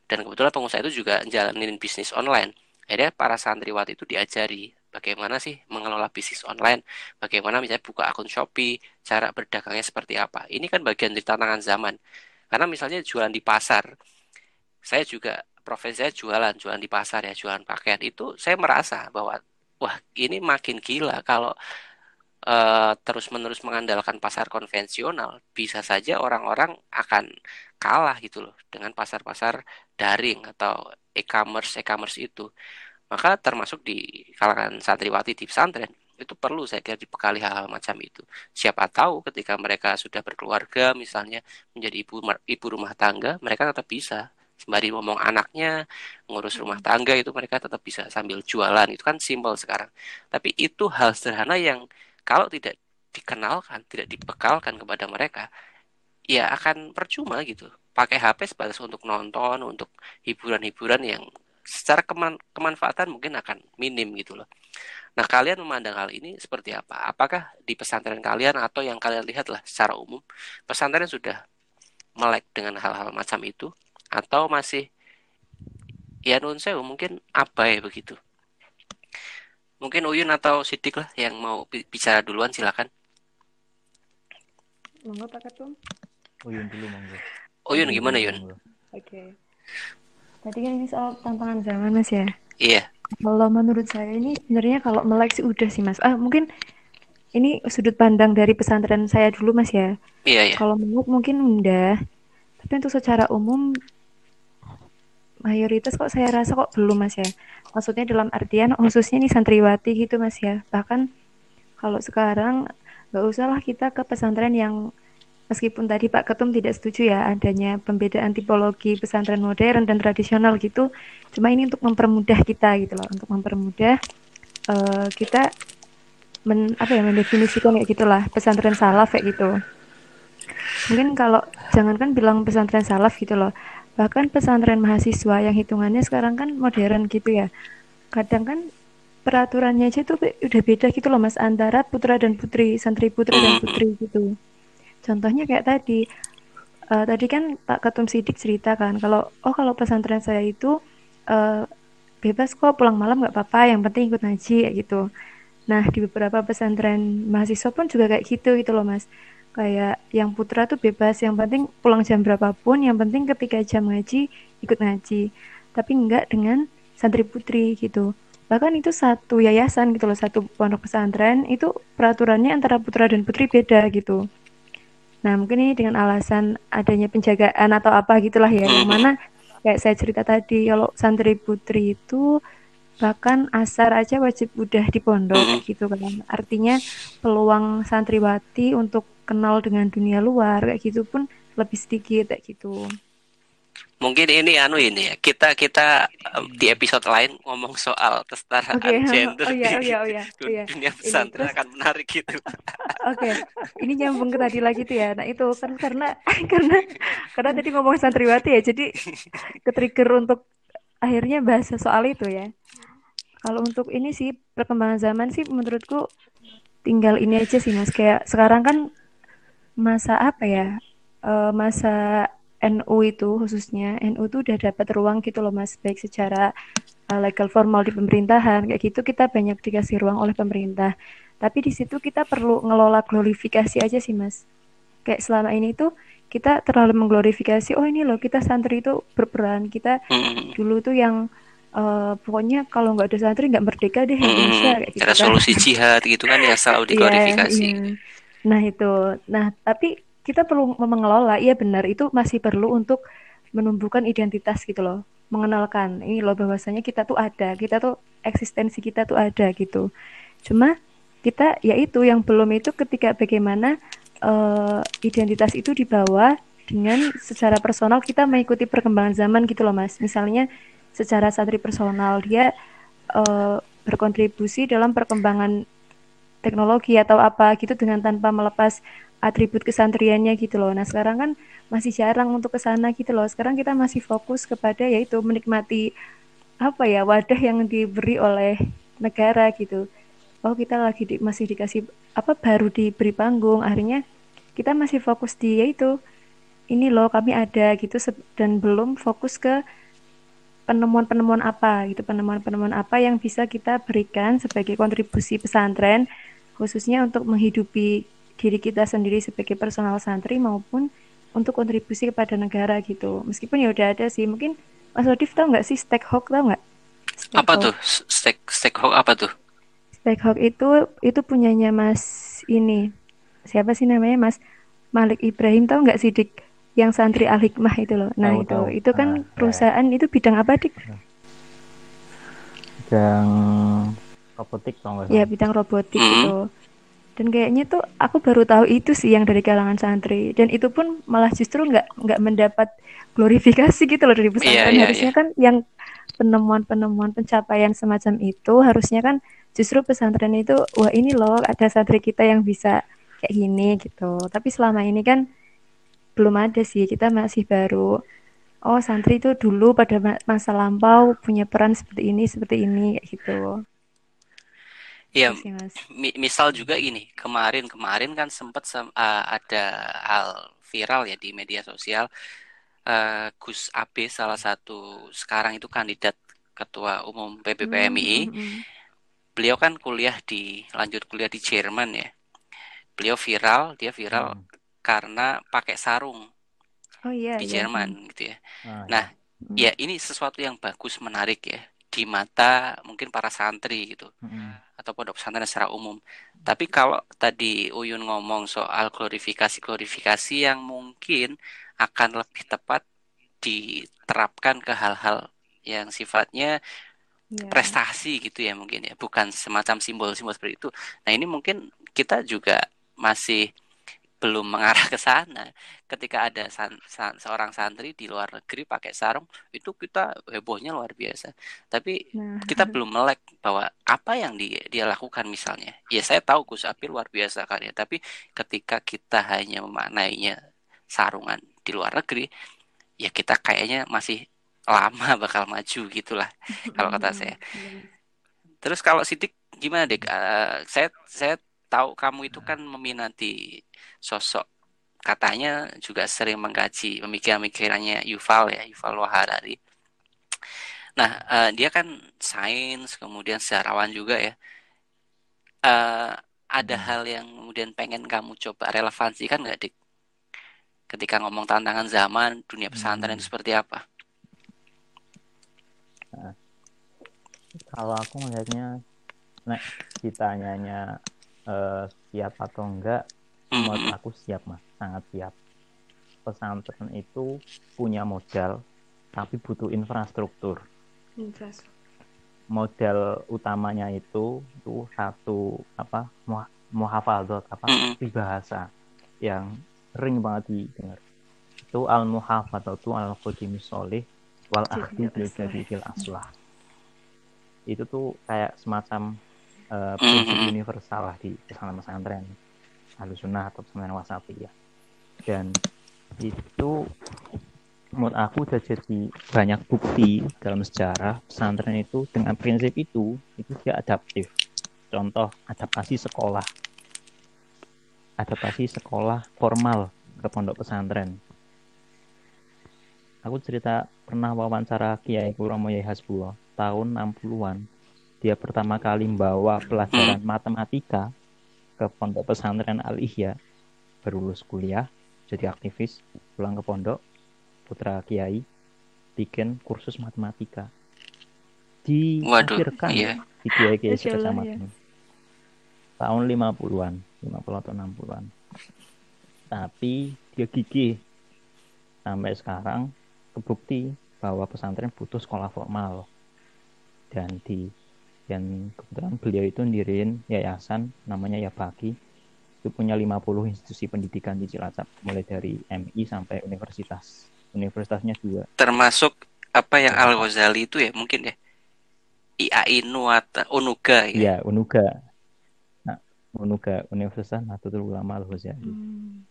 Dan kebetulan pengusaha itu juga jalanin bisnis online. Akhirnya para santriwati itu diajari bagaimana sih mengelola bisnis online bagaimana misalnya buka akun Shopee cara berdagangnya seperti apa. Ini kan bagian dari tantangan zaman. Karena misalnya jualan di pasar saya juga profesi saya jualan jualan di pasar ya jualan pakaian itu saya merasa bahwa wah ini makin gila kalau uh, terus-menerus mengandalkan pasar konvensional, bisa saja orang-orang akan kalah gitu loh dengan pasar-pasar daring atau e-commerce e-commerce itu. Maka termasuk di kalangan santriwati di pesantren itu perlu saya kira dibekali hal-hal macam itu. Siapa tahu ketika mereka sudah berkeluarga misalnya menjadi ibu ibu rumah tangga, mereka tetap bisa sembari ngomong anaknya ngurus rumah tangga itu mereka tetap bisa sambil jualan itu kan simpel sekarang tapi itu hal sederhana yang kalau tidak dikenalkan, tidak dibekalkan kepada mereka, ya akan percuma gitu. Pakai HP sebatas untuk nonton, untuk hiburan-hiburan yang secara keman kemanfaatan mungkin akan minim gitu loh. Nah, kalian memandang hal ini seperti apa? Apakah di pesantren kalian atau yang kalian lihat lah secara umum, pesantren sudah melek dengan hal-hal macam itu atau masih ya nun sewu mungkin abai begitu? Mungkin Uyun atau Sidik lah yang mau bicara duluan silakan. Monggo Pak Ketum. Uyun dulu monggo. Uyun gimana Yun? Oke. Okay. Tadi kan ini soal tantangan zaman Mas ya. Iya. Kalau menurut saya ini sebenarnya kalau melek sih udah sih Mas. Ah mungkin ini sudut pandang dari pesantren saya dulu Mas ya. Iya, iya. Kalau melek mungkin udah. Tapi untuk secara umum mayoritas kok saya rasa kok belum Mas ya. Maksudnya dalam artian khususnya nih santriwati gitu mas ya. Bahkan kalau sekarang nggak usah lah kita ke pesantren yang meskipun tadi Pak Ketum tidak setuju ya adanya pembedaan tipologi pesantren modern dan tradisional gitu cuma ini untuk mempermudah kita gitu loh untuk mempermudah uh, kita men, apa ya mendefinisikan kayak gitulah pesantren salaf kayak gitu. Mungkin kalau jangankan bilang pesantren salaf gitu loh bahkan pesantren mahasiswa yang hitungannya sekarang kan modern gitu ya. Kadang kan peraturannya aja tuh udah beda gitu loh mas antara putra dan putri santri putra dan putri gitu. Contohnya kayak tadi uh, tadi kan Pak Ketum Sidik cerita kan kalau oh kalau pesantren saya itu uh, bebas kok pulang malam nggak apa-apa yang penting ikut ngaji gitu. Nah di beberapa pesantren mahasiswa pun juga kayak gitu gitu loh mas kayak yang putra tuh bebas yang penting pulang jam berapapun yang penting ketika jam ngaji ikut ngaji. Tapi enggak dengan santri putri gitu. Bahkan itu satu yayasan gitu loh satu pondok pesantren itu peraturannya antara putra dan putri beda gitu. Nah mungkin ini dengan alasan adanya penjagaan atau apa gitulah ya. Yang mana kayak saya cerita tadi kalau santri putri itu bahkan asar aja wajib udah di pondok gitu kan. Artinya peluang santriwati untuk kenal dengan dunia luar kayak gitu pun lebih sedikit kayak gitu mungkin ini anu ini ya kita kita um, di episode lain ngomong soal kesetaraan okay. gender oh, iya, oh, iya, oh, iya, oh, iya. dunia pesantren akan menarik gitu oke okay. ini nyambung ke tadi lagi tuh ya nah itu kan karena karena karena tadi ngomong santriwati ya jadi ketrigger untuk akhirnya bahas soal itu ya kalau untuk ini sih perkembangan zaman sih menurutku tinggal ini aja sih mas kayak sekarang kan masa apa ya uh, masa NU itu khususnya NU itu udah dapat ruang gitu loh mas baik secara uh, legal formal di pemerintahan kayak gitu kita banyak dikasih ruang oleh pemerintah tapi di situ kita perlu ngelola glorifikasi aja sih mas kayak selama ini tuh kita terlalu mengglorifikasi oh ini loh kita santri itu berperan kita hmm. dulu tuh yang uh, pokoknya kalau nggak ada santri nggak merdeka deh Indonesia kayak gitu kan. solusi jihad gitu kan yang selalu iya, diglorifikasi yeah, yeah. Nah itu. Nah tapi kita perlu mengelola. Iya benar. Itu masih perlu untuk menumbuhkan identitas gitu loh. Mengenalkan. Ini loh bahwasanya kita tuh ada. Kita tuh eksistensi kita tuh ada gitu. Cuma kita yaitu yang belum itu ketika bagaimana uh, identitas itu dibawa dengan secara personal kita mengikuti perkembangan zaman gitu loh mas. Misalnya secara santri personal dia uh, berkontribusi dalam perkembangan teknologi atau apa gitu dengan tanpa melepas atribut kesantriannya gitu loh. Nah sekarang kan masih jarang untuk ke sana gitu loh. Sekarang kita masih fokus kepada yaitu menikmati apa ya wadah yang diberi oleh negara gitu. Oh kita lagi di, masih dikasih apa baru diberi panggung. Akhirnya kita masih fokus di yaitu ini loh kami ada gitu dan belum fokus ke penemuan-penemuan apa gitu penemuan-penemuan apa yang bisa kita berikan sebagai kontribusi pesantren khususnya untuk menghidupi diri kita sendiri sebagai personal santri maupun untuk kontribusi kepada negara gitu. Meskipun ya udah ada sih, mungkin Mas Odif tahu nggak sih Stakehawk tahu nggak? Apa tuh? Stek Stakehawk apa tuh? Stakehawk itu itu punyanya Mas ini siapa sih namanya Mas Malik Ibrahim tahu nggak sih Dik? Yang santri Al Hikmah itu loh. Nah tahu, itu tahu. itu kan nah, ya. perusahaan ya. itu bidang apa Dik? Bidang robotik tau? Ya bidang robotik hmm. itu dan kayaknya tuh aku baru tahu itu sih yang dari kalangan santri dan itu pun malah justru nggak nggak mendapat glorifikasi gitu loh dari pesantren yeah, yeah, harusnya yeah. kan yang penemuan-penemuan pencapaian semacam itu harusnya kan justru pesantren itu wah ini loh ada santri kita yang bisa kayak gini gitu tapi selama ini kan belum ada sih kita masih baru oh santri itu dulu pada masa lampau punya peran seperti ini seperti ini kayak gitu Iya, mi misal juga ini kemarin-kemarin kan sempat uh, ada hal viral ya di media sosial uh, Gus Abe salah satu sekarang itu kandidat ketua umum PBPMI. Mm -hmm. Beliau kan kuliah di lanjut kuliah di Jerman ya. Beliau viral, dia viral mm. karena pakai sarung oh, iya, di iya. Jerman gitu ya. Oh, nah, mm. ya ini sesuatu yang bagus menarik ya di mata mungkin para santri gitu hmm. atau pondok pesantren secara umum. Tapi kalau tadi Uyun ngomong soal glorifikasi-glorifikasi yang mungkin akan lebih tepat diterapkan ke hal-hal yang sifatnya yeah. prestasi gitu ya mungkin ya, bukan semacam simbol-simbol seperti itu. Nah, ini mungkin kita juga masih belum mengarah ke sana. Ketika ada san, san, seorang santri di luar negeri pakai sarung, itu kita hebohnya luar biasa. Tapi nah. kita belum melek bahwa apa yang dia, dia lakukan misalnya. Ya saya tahu Gus Apil luar biasa kan ya, tapi ketika kita hanya memaknainya sarungan di luar negeri, ya kita kayaknya masih lama bakal maju gitulah kalau kata saya. Terus kalau Sidik gimana dek? Uh, saya saya tahu kamu itu kan meminati sosok katanya juga sering mengkaji pemikiran-pemikirannya Yuval ya Yuval Noah Harari. Nah uh, dia kan sains kemudian sejarawan juga ya. Uh, ada hal yang kemudian pengen kamu coba relevansikan nggak dik? Ketika ngomong tantangan zaman dunia pesantren hmm. seperti apa? Nah, kalau aku melihatnya, nah ditanyanya uh, siap atau enggak menurut aku siap mas. Sangat siap. Pesantren itu punya modal tapi butuh infrastruktur. Modal utamanya itu itu satu apa muhafadzat apa bahasa yang sering banget didengar. Itu al muhafat atau al qadimis soleh wal akhdi bil aslah. Itu tuh kayak semacam uh, prinsip mm-hmm. universal lah di pesantren pesantren. Halusunah atau pesantren wasapi ya dan itu menurut aku udah jadi banyak bukti dalam sejarah pesantren itu dengan prinsip itu itu dia adaptif. Contoh adaptasi sekolah. Adaptasi sekolah formal ke pondok pesantren. Aku cerita pernah wawancara Kiai Kuromo Yai Hasbullah tahun 60-an dia pertama kali membawa pelajaran hmm. matematika ke pondok pesantren Al Ihya baru lulus kuliah jadi aktivis pulang ke pondok putra Kiai bikin kursus matematika diakhirkan iya. di Kiai Kiai kecamatan ya. tahun 50-an 50 atau 60-an tapi dia gigih sampai sekarang kebukti bahwa pesantren butuh sekolah formal dan di dan kebetulan beliau itu ndirin yayasan namanya Yabaki. Itu punya 50 institusi pendidikan di Cilacap mulai dari MI sampai universitas. Universitasnya juga termasuk apa yang Al Ghazali itu ya mungkin ya? IAI Nuata Unuga ya, ya Unuga nah Unuga Universitas Nahdlatul Ulama Al Ghazali hmm.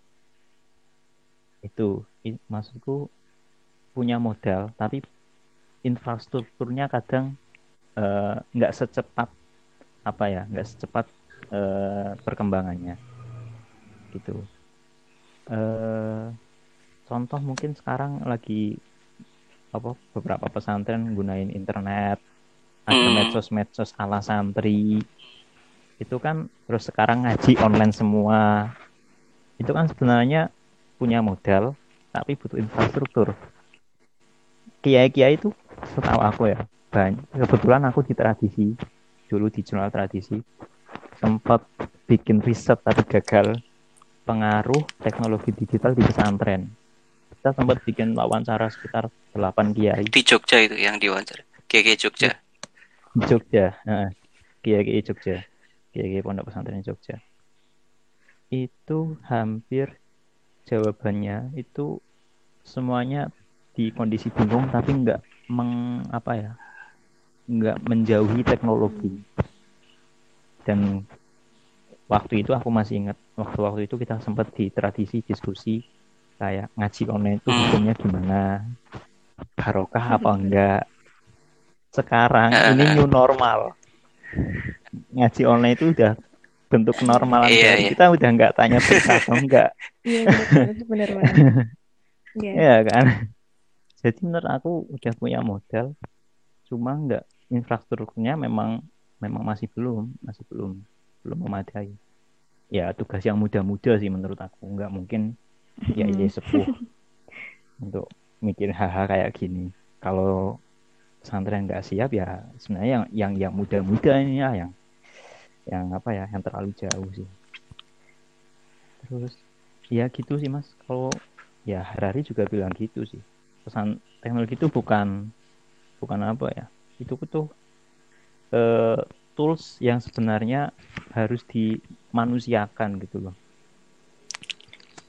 itu maksudku punya modal tapi infrastrukturnya kadang nggak uh, secepat apa ya nggak secepat uh, perkembangannya. Gitu. Uh, contoh mungkin sekarang lagi apa beberapa pesantren gunain internet ada hmm. medsos-medsos ala santri. Itu kan terus sekarang ngaji online semua. Itu kan sebenarnya punya modal tapi butuh infrastruktur. Kiai-kiai itu setahu aku ya banyak kebetulan aku di tradisi dulu di jurnal tradisi sempat bikin riset tapi gagal pengaruh teknologi digital di pesantren. Kita sempat bikin wawancara sekitar 8 kiai. Di Jogja itu yang diwawancara kiai Jogja. Di Jogja kiai Jogja kiai kiai pondok pesantren Jogja. Itu hampir jawabannya itu semuanya di kondisi bingung tapi nggak meng apa ya nggak menjauhi teknologi. Dan waktu itu aku masih ingat waktu-waktu itu kita sempat di tradisi diskusi kayak ngaji online itu hukumnya gimana? Barokah apa enggak? Sekarang ini new normal. Ngaji online itu udah bentuk normal iya, iya. kita udah nggak tanya benar atau enggak. Iya benar benar iya kan? Jadi menurut aku udah punya modal cuma nggak infrastrukturnya memang memang masih belum masih belum belum memadai. Ya tugas yang muda-muda sih menurut aku. Nggak mungkin ya iya sepuh untuk mikir hal-hal kayak gini. Kalau pesantren nggak siap ya sebenarnya yang yang yang muda-muda ini ya yang yang apa ya yang terlalu jauh sih. Terus ya gitu sih mas. Kalau ya Harari juga bilang gitu sih. Pesan teknologi itu bukan bukan apa ya itu tuh uh, tools yang sebenarnya harus dimanusiakan gitu loh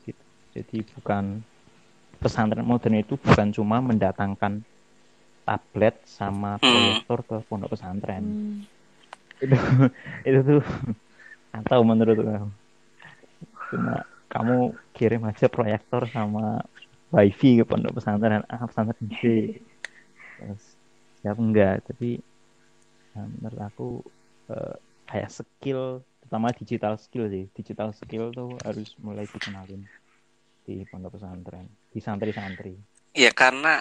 gitu. jadi bukan pesantren modern itu bukan cuma mendatangkan tablet sama hmm. proyektor ke pondok pesantren hmm. itu itu tuh atau menurut kamu cuma kamu kirim aja proyektor sama wifi ke pondok pesantren A pesantren B terus siapa enggak tapi nah, menurut aku uh, kayak skill terutama digital skill sih digital skill tuh harus mulai dikenalin di pondok pesantren di santri-santri ya karena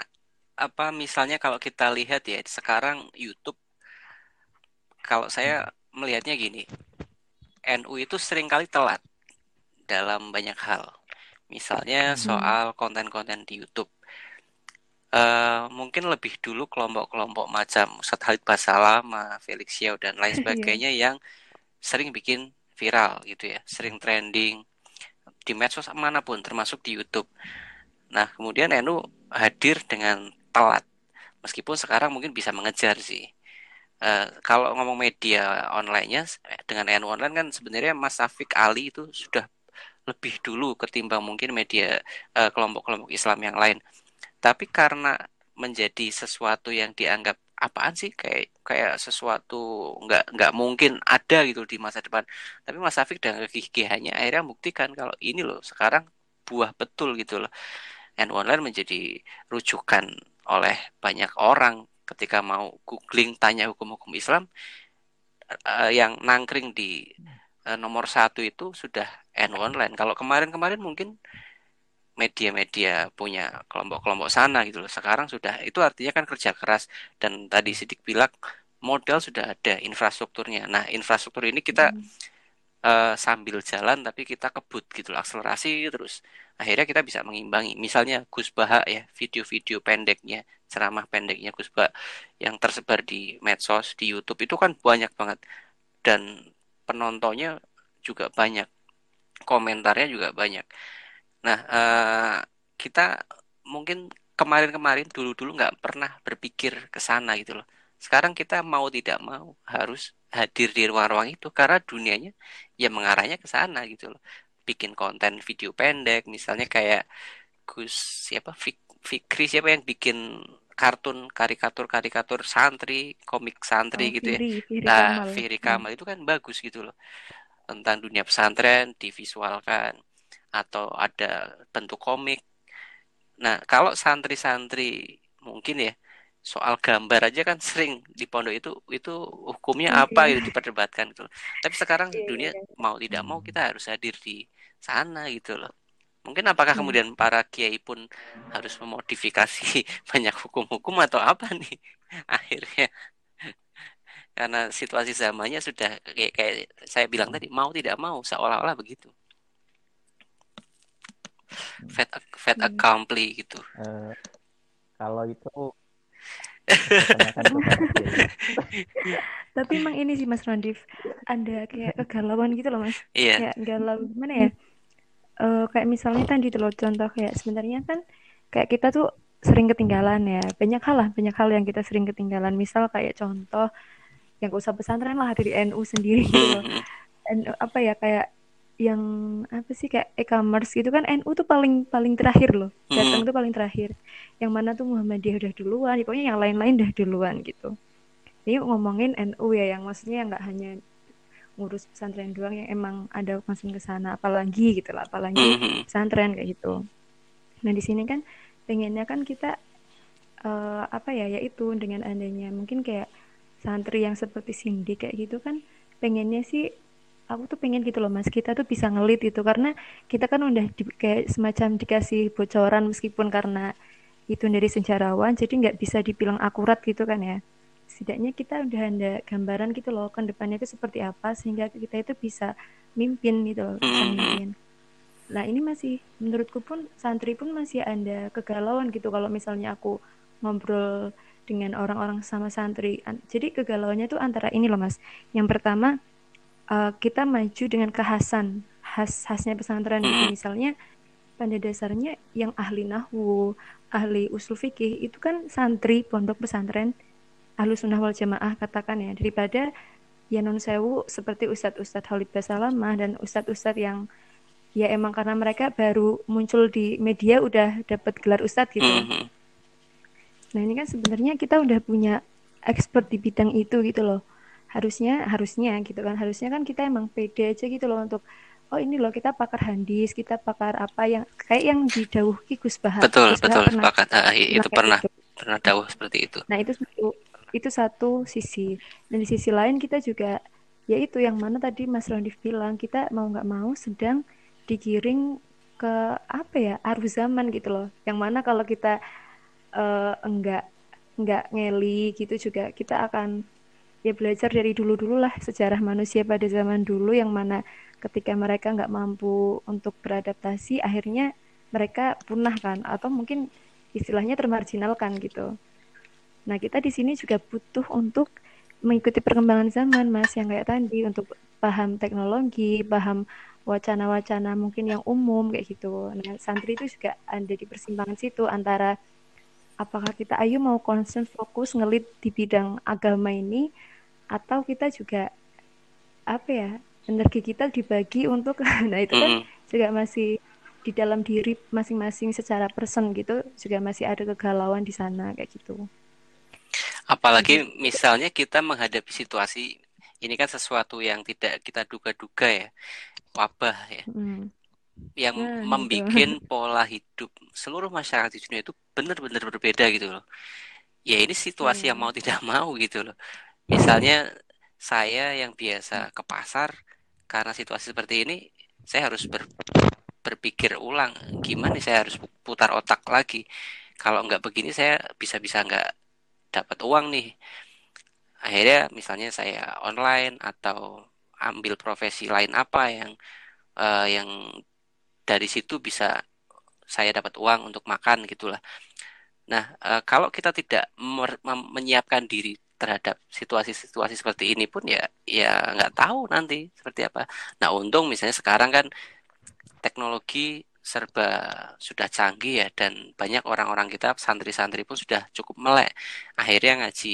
apa misalnya kalau kita lihat ya sekarang YouTube kalau saya hmm. melihatnya gini NU itu sering kali telat dalam banyak hal Misalnya hmm. soal konten-konten di YouTube. Uh, mungkin lebih dulu kelompok-kelompok macam Ustadz Halid Basalam, Felix Xiao dan lain iya. sebagainya yang sering bikin viral gitu ya, sering trending di medsos mana pun termasuk di YouTube. Nah, kemudian NU hadir dengan telat. Meskipun sekarang mungkin bisa mengejar sih. Uh, kalau ngomong media online-nya dengan NU online kan sebenarnya Mas Safik Ali itu sudah lebih dulu ketimbang mungkin media kelompok kelompok-kelompok Islam yang lain. Tapi karena menjadi sesuatu yang dianggap apaan sih kayak kayak sesuatu nggak nggak mungkin ada gitu di masa depan. Tapi Mas Afik dan kegigihannya akhirnya buktikan kalau ini loh sekarang buah betul gitu loh. And online menjadi rujukan oleh banyak orang ketika mau googling tanya hukum-hukum Islam uh, yang nangkring di uh, nomor satu itu sudah N online. Kalau kemarin-kemarin mungkin media-media punya kelompok-kelompok sana gitu loh. Sekarang sudah itu artinya kan kerja keras dan tadi Sidik bilang modal sudah ada infrastrukturnya. Nah, infrastruktur ini kita hmm. uh, sambil jalan tapi kita kebut gitu loh, akselerasi terus. Akhirnya kita bisa mengimbangi. Misalnya Gus Baha ya, video-video pendeknya, ceramah pendeknya Gus Baha yang tersebar di medsos, di YouTube itu kan banyak banget dan penontonnya juga banyak. Komentarnya juga banyak Nah, uh, kita mungkin kemarin-kemarin dulu-dulu nggak pernah berpikir ke sana gitu loh. Sekarang kita mau tidak mau harus hadir di ruang-ruang itu karena dunianya ya mengarahnya ke sana gitu loh. Bikin konten video pendek, misalnya kayak Gus siapa Fik, Fikri siapa yang bikin kartun karikatur-karikatur santri, komik santri oh, gitu ya. Firi nah, Kamal. Firi Kamal hmm. itu kan bagus gitu loh. Tentang dunia pesantren divisualkan atau ada bentuk komik. Nah, kalau santri-santri mungkin ya soal gambar aja kan sering di pondok itu itu hukumnya iya. apa itu diperdebatkan gitu. Tapi sekarang yeah, dunia yeah. mau tidak mau kita harus hadir di sana gitu loh. Mungkin apakah hmm. kemudian para kiai pun harus memodifikasi banyak hukum-hukum atau apa nih akhirnya karena situasi zamannya sudah kayak, kayak saya bilang tadi mau tidak mau seolah-olah begitu fait fait hmm. accompli gitu. Uh, kalau itu tapi emang ini sih Mas Rondif ada kayak kegalauan gitu loh Mas. Iya. kayak galau gimana ya? Uh, kayak misalnya tadi tuh loh contoh kayak sebenarnya kan kayak kita tuh sering ketinggalan ya. Banyak hal lah banyak hal yang kita sering ketinggalan. Misal kayak contoh yang usah pesantren lah dari NU sendiri gitu loh. NU apa ya kayak yang apa sih kayak e-commerce gitu kan NU tuh paling paling terakhir loh datang hmm. tuh paling terakhir yang mana tuh Muhammadiyah udah duluan pokoknya yang lain-lain udah duluan gitu ini ngomongin NU ya yang maksudnya yang nggak hanya ngurus pesantren doang yang emang ada konsen ke sana apalagi gitu lah apalagi hmm. pesantren kayak gitu nah di sini kan pengennya kan kita uh, apa ya yaitu dengan adanya mungkin kayak santri yang seperti Cindy kayak gitu kan pengennya sih aku tuh pengen gitu loh mas. Kita tuh bisa ngelit itu karena kita kan udah di, kayak semacam dikasih bocoran meskipun karena itu dari sejarawan jadi nggak bisa dibilang akurat gitu kan ya. Setidaknya kita udah ada gambaran gitu loh kan depannya itu seperti apa sehingga kita itu bisa mimpin gitu loh bisa mimpin. Nah ini masih menurutku pun santri pun masih ada kegalauan gitu. Kalau misalnya aku ngobrol dengan orang-orang sama santri jadi kegalauannya tuh antara ini loh mas. Yang pertama uh, kita maju dengan kekhasan khas khasnya pesantren itu misalnya pada dasarnya yang ahli nahwu ahli usul fikih itu kan santri pondok pesantren ahlu sunnah wal jamaah katakan ya. Daripada ya non sewu seperti ustadz ustadz Khalid Basalamah dan ustadz ustadz yang ya emang karena mereka baru muncul di media udah dapat gelar ustadz gitu mm-hmm. nah ini kan sebenarnya kita udah punya expert di bidang itu gitu loh harusnya harusnya gitu kan. Harusnya kan kita emang pede aja gitu loh untuk oh ini loh kita pakar handis kita pakar apa yang kayak yang didawuhi Gus Bahar. Betul Gus betul pernah, sepakat. Ah, itu pernah itu. pernah dawuh seperti itu. Nah itu satu itu satu sisi. Dan di sisi lain kita juga yaitu yang mana tadi Mas Rondif bilang kita mau nggak mau sedang digiring ke apa ya arus zaman gitu loh. Yang mana kalau kita uh, enggak enggak ngeli gitu juga kita akan ya belajar dari dulu-dulu lah sejarah manusia pada zaman dulu yang mana ketika mereka nggak mampu untuk beradaptasi akhirnya mereka punah kan atau mungkin istilahnya termarginalkan gitu. Nah kita di sini juga butuh untuk mengikuti perkembangan zaman mas yang kayak tadi untuk paham teknologi, paham wacana-wacana mungkin yang umum kayak gitu. Nah santri itu juga ada di persimpangan situ antara apakah kita ayo mau concern fokus ngelit di bidang agama ini atau kita juga apa ya energi kita dibagi untuk nah itu kan juga masih di dalam diri masing-masing secara person gitu juga masih ada kegalauan di sana kayak gitu. Apalagi misalnya kita menghadapi situasi ini kan sesuatu yang tidak kita duga-duga ya wabah ya. Hmm. Yang nah, membuat pola hidup seluruh masyarakat di dunia itu benar-benar berbeda gitu loh. Ya ini situasi yang mau tidak mau gitu loh. Misalnya saya yang biasa ke pasar karena situasi seperti ini saya harus ber, berpikir ulang gimana saya harus putar otak lagi. Kalau nggak begini saya bisa-bisa nggak dapat uang nih. Akhirnya misalnya saya online atau ambil profesi lain apa yang uh, yang dari situ bisa saya dapat uang untuk makan gitulah. Nah uh, kalau kita tidak menyiapkan diri terhadap situasi-situasi seperti ini pun ya ya nggak tahu nanti seperti apa. Nah untung misalnya sekarang kan teknologi serba sudah canggih ya dan banyak orang-orang kita santri-santri pun sudah cukup melek. Akhirnya ngaji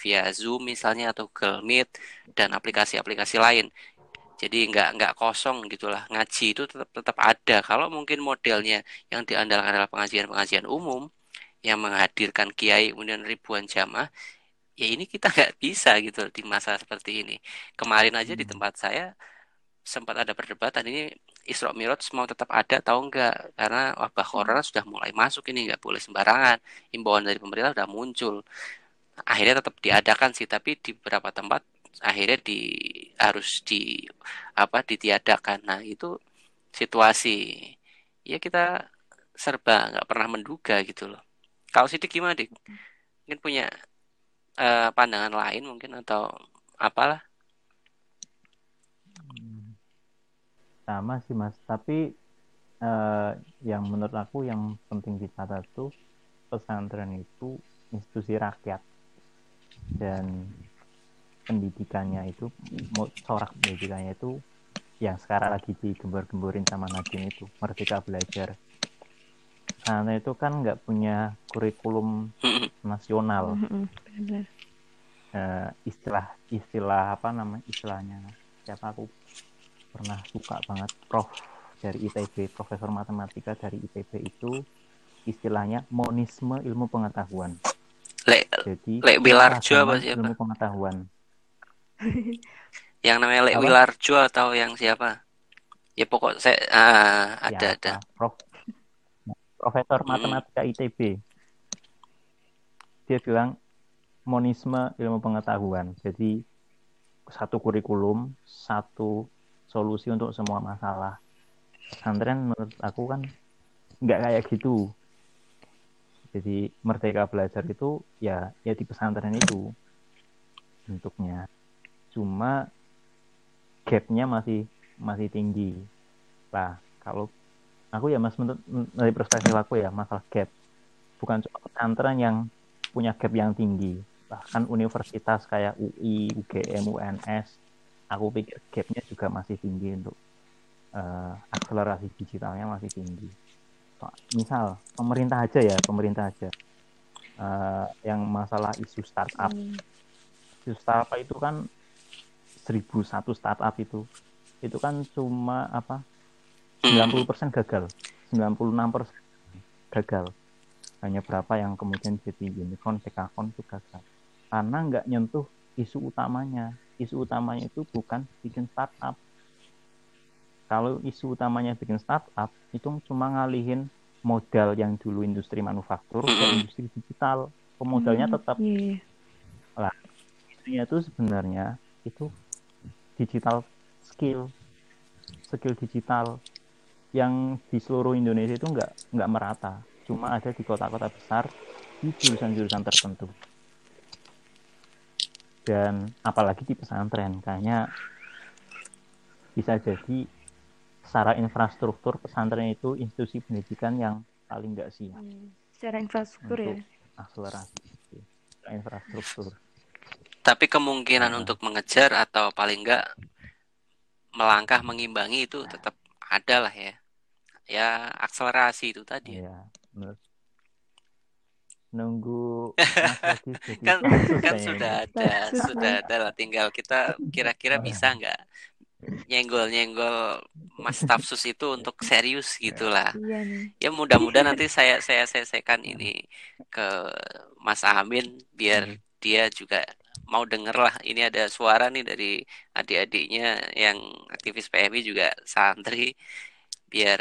via Zoom misalnya atau Google Meet dan aplikasi-aplikasi lain. Jadi nggak nggak kosong gitulah. Ngaji itu tetap tetap ada. Kalau mungkin modelnya yang diandalkan adalah pengajian-pengajian umum yang menghadirkan kiai kemudian ribuan jamaah ya ini kita nggak bisa gitu di masa seperti ini. Kemarin aja di hmm. tempat saya sempat ada perdebatan ini Isra Mi'raj mau tetap ada atau enggak karena wabah corona sudah mulai masuk ini nggak boleh sembarangan. Imbauan dari pemerintah sudah muncul. Akhirnya tetap diadakan sih tapi di beberapa tempat akhirnya di harus di apa ditiadakan. Nah itu situasi. Ya kita serba nggak pernah menduga gitu loh. Kalau sidik gimana dik? Mungkin punya uh, pandangan lain mungkin atau apalah. Sama sih mas. Tapi uh, yang menurut aku yang penting dicatat tuh pesantren itu institusi rakyat. Dan pendidikannya itu corak pendidikannya itu yang sekarang lagi digembor-gemborin sama Nadine itu. Merdeka belajar karena itu kan nggak punya kurikulum nasional. Uh, istilah istilah apa namanya istilahnya? Siapa aku pernah suka banget. Prof dari ITB profesor matematika dari ITB itu istilahnya monisme ilmu pengetahuan. Le jadi le Wilarjo apa siapa? ilmu pengetahuan. Yang namanya le Wilarjo atau yang siapa? Ya pokok saya ah, ada ya, ada prof profesor hmm. matematika ITB dia bilang monisme ilmu pengetahuan. Jadi satu kurikulum satu solusi untuk semua masalah. Pesantren menurut aku kan nggak kayak gitu. Jadi merdeka belajar itu ya ya di pesantren itu bentuknya. Cuma gapnya masih masih tinggi. Lah kalau aku ya mas menurut dari perspektif aku ya masalah gap bukan cuma pesantren yang punya gap yang tinggi bahkan universitas kayak UI, UGM, UNS aku pikir gapnya juga masih tinggi untuk uh, akselerasi digitalnya masih tinggi. Misal pemerintah aja ya, pemerintah aja uh, yang masalah isu startup. Hmm. Isu startup itu kan 1001 startup itu itu kan cuma apa 90% gagal 96% gagal hanya berapa yang kemudian jadi unicorn, dekakon itu gagal karena nggak nyentuh isu utamanya isu utamanya itu bukan bikin startup. Kalau isu utamanya bikin startup, itu cuma ngalihin modal yang dulu industri manufaktur ke industri digital. Pemodalnya hmm, tetap. Yeah. Lah, isunya itu sebenarnya itu digital skill, skill digital yang di seluruh Indonesia itu nggak nggak merata. Cuma ada di kota-kota besar di jurusan-jurusan tertentu dan apalagi di pesantren kayaknya bisa jadi secara infrastruktur pesantren itu institusi pendidikan yang paling nggak siap hmm, secara infrastruktur ya akselerasi infrastruktur tapi kemungkinan nah. untuk mengejar atau paling nggak melangkah mengimbangi itu tetap ada lah ya ya akselerasi itu tadi ya menurut nunggu kan kan sudah ada sudah ada lah tinggal kita kira-kira bisa nggak nyenggol-nyenggol Mas Tafsus itu untuk serius gitulah. Iya nih. Ya mudah-mudahan nanti saya saya selesaikan ini ke Mas Amin biar Hmm. dia juga mau denger lah. Ini ada suara nih dari adik-adiknya yang aktivis PMI juga santri biar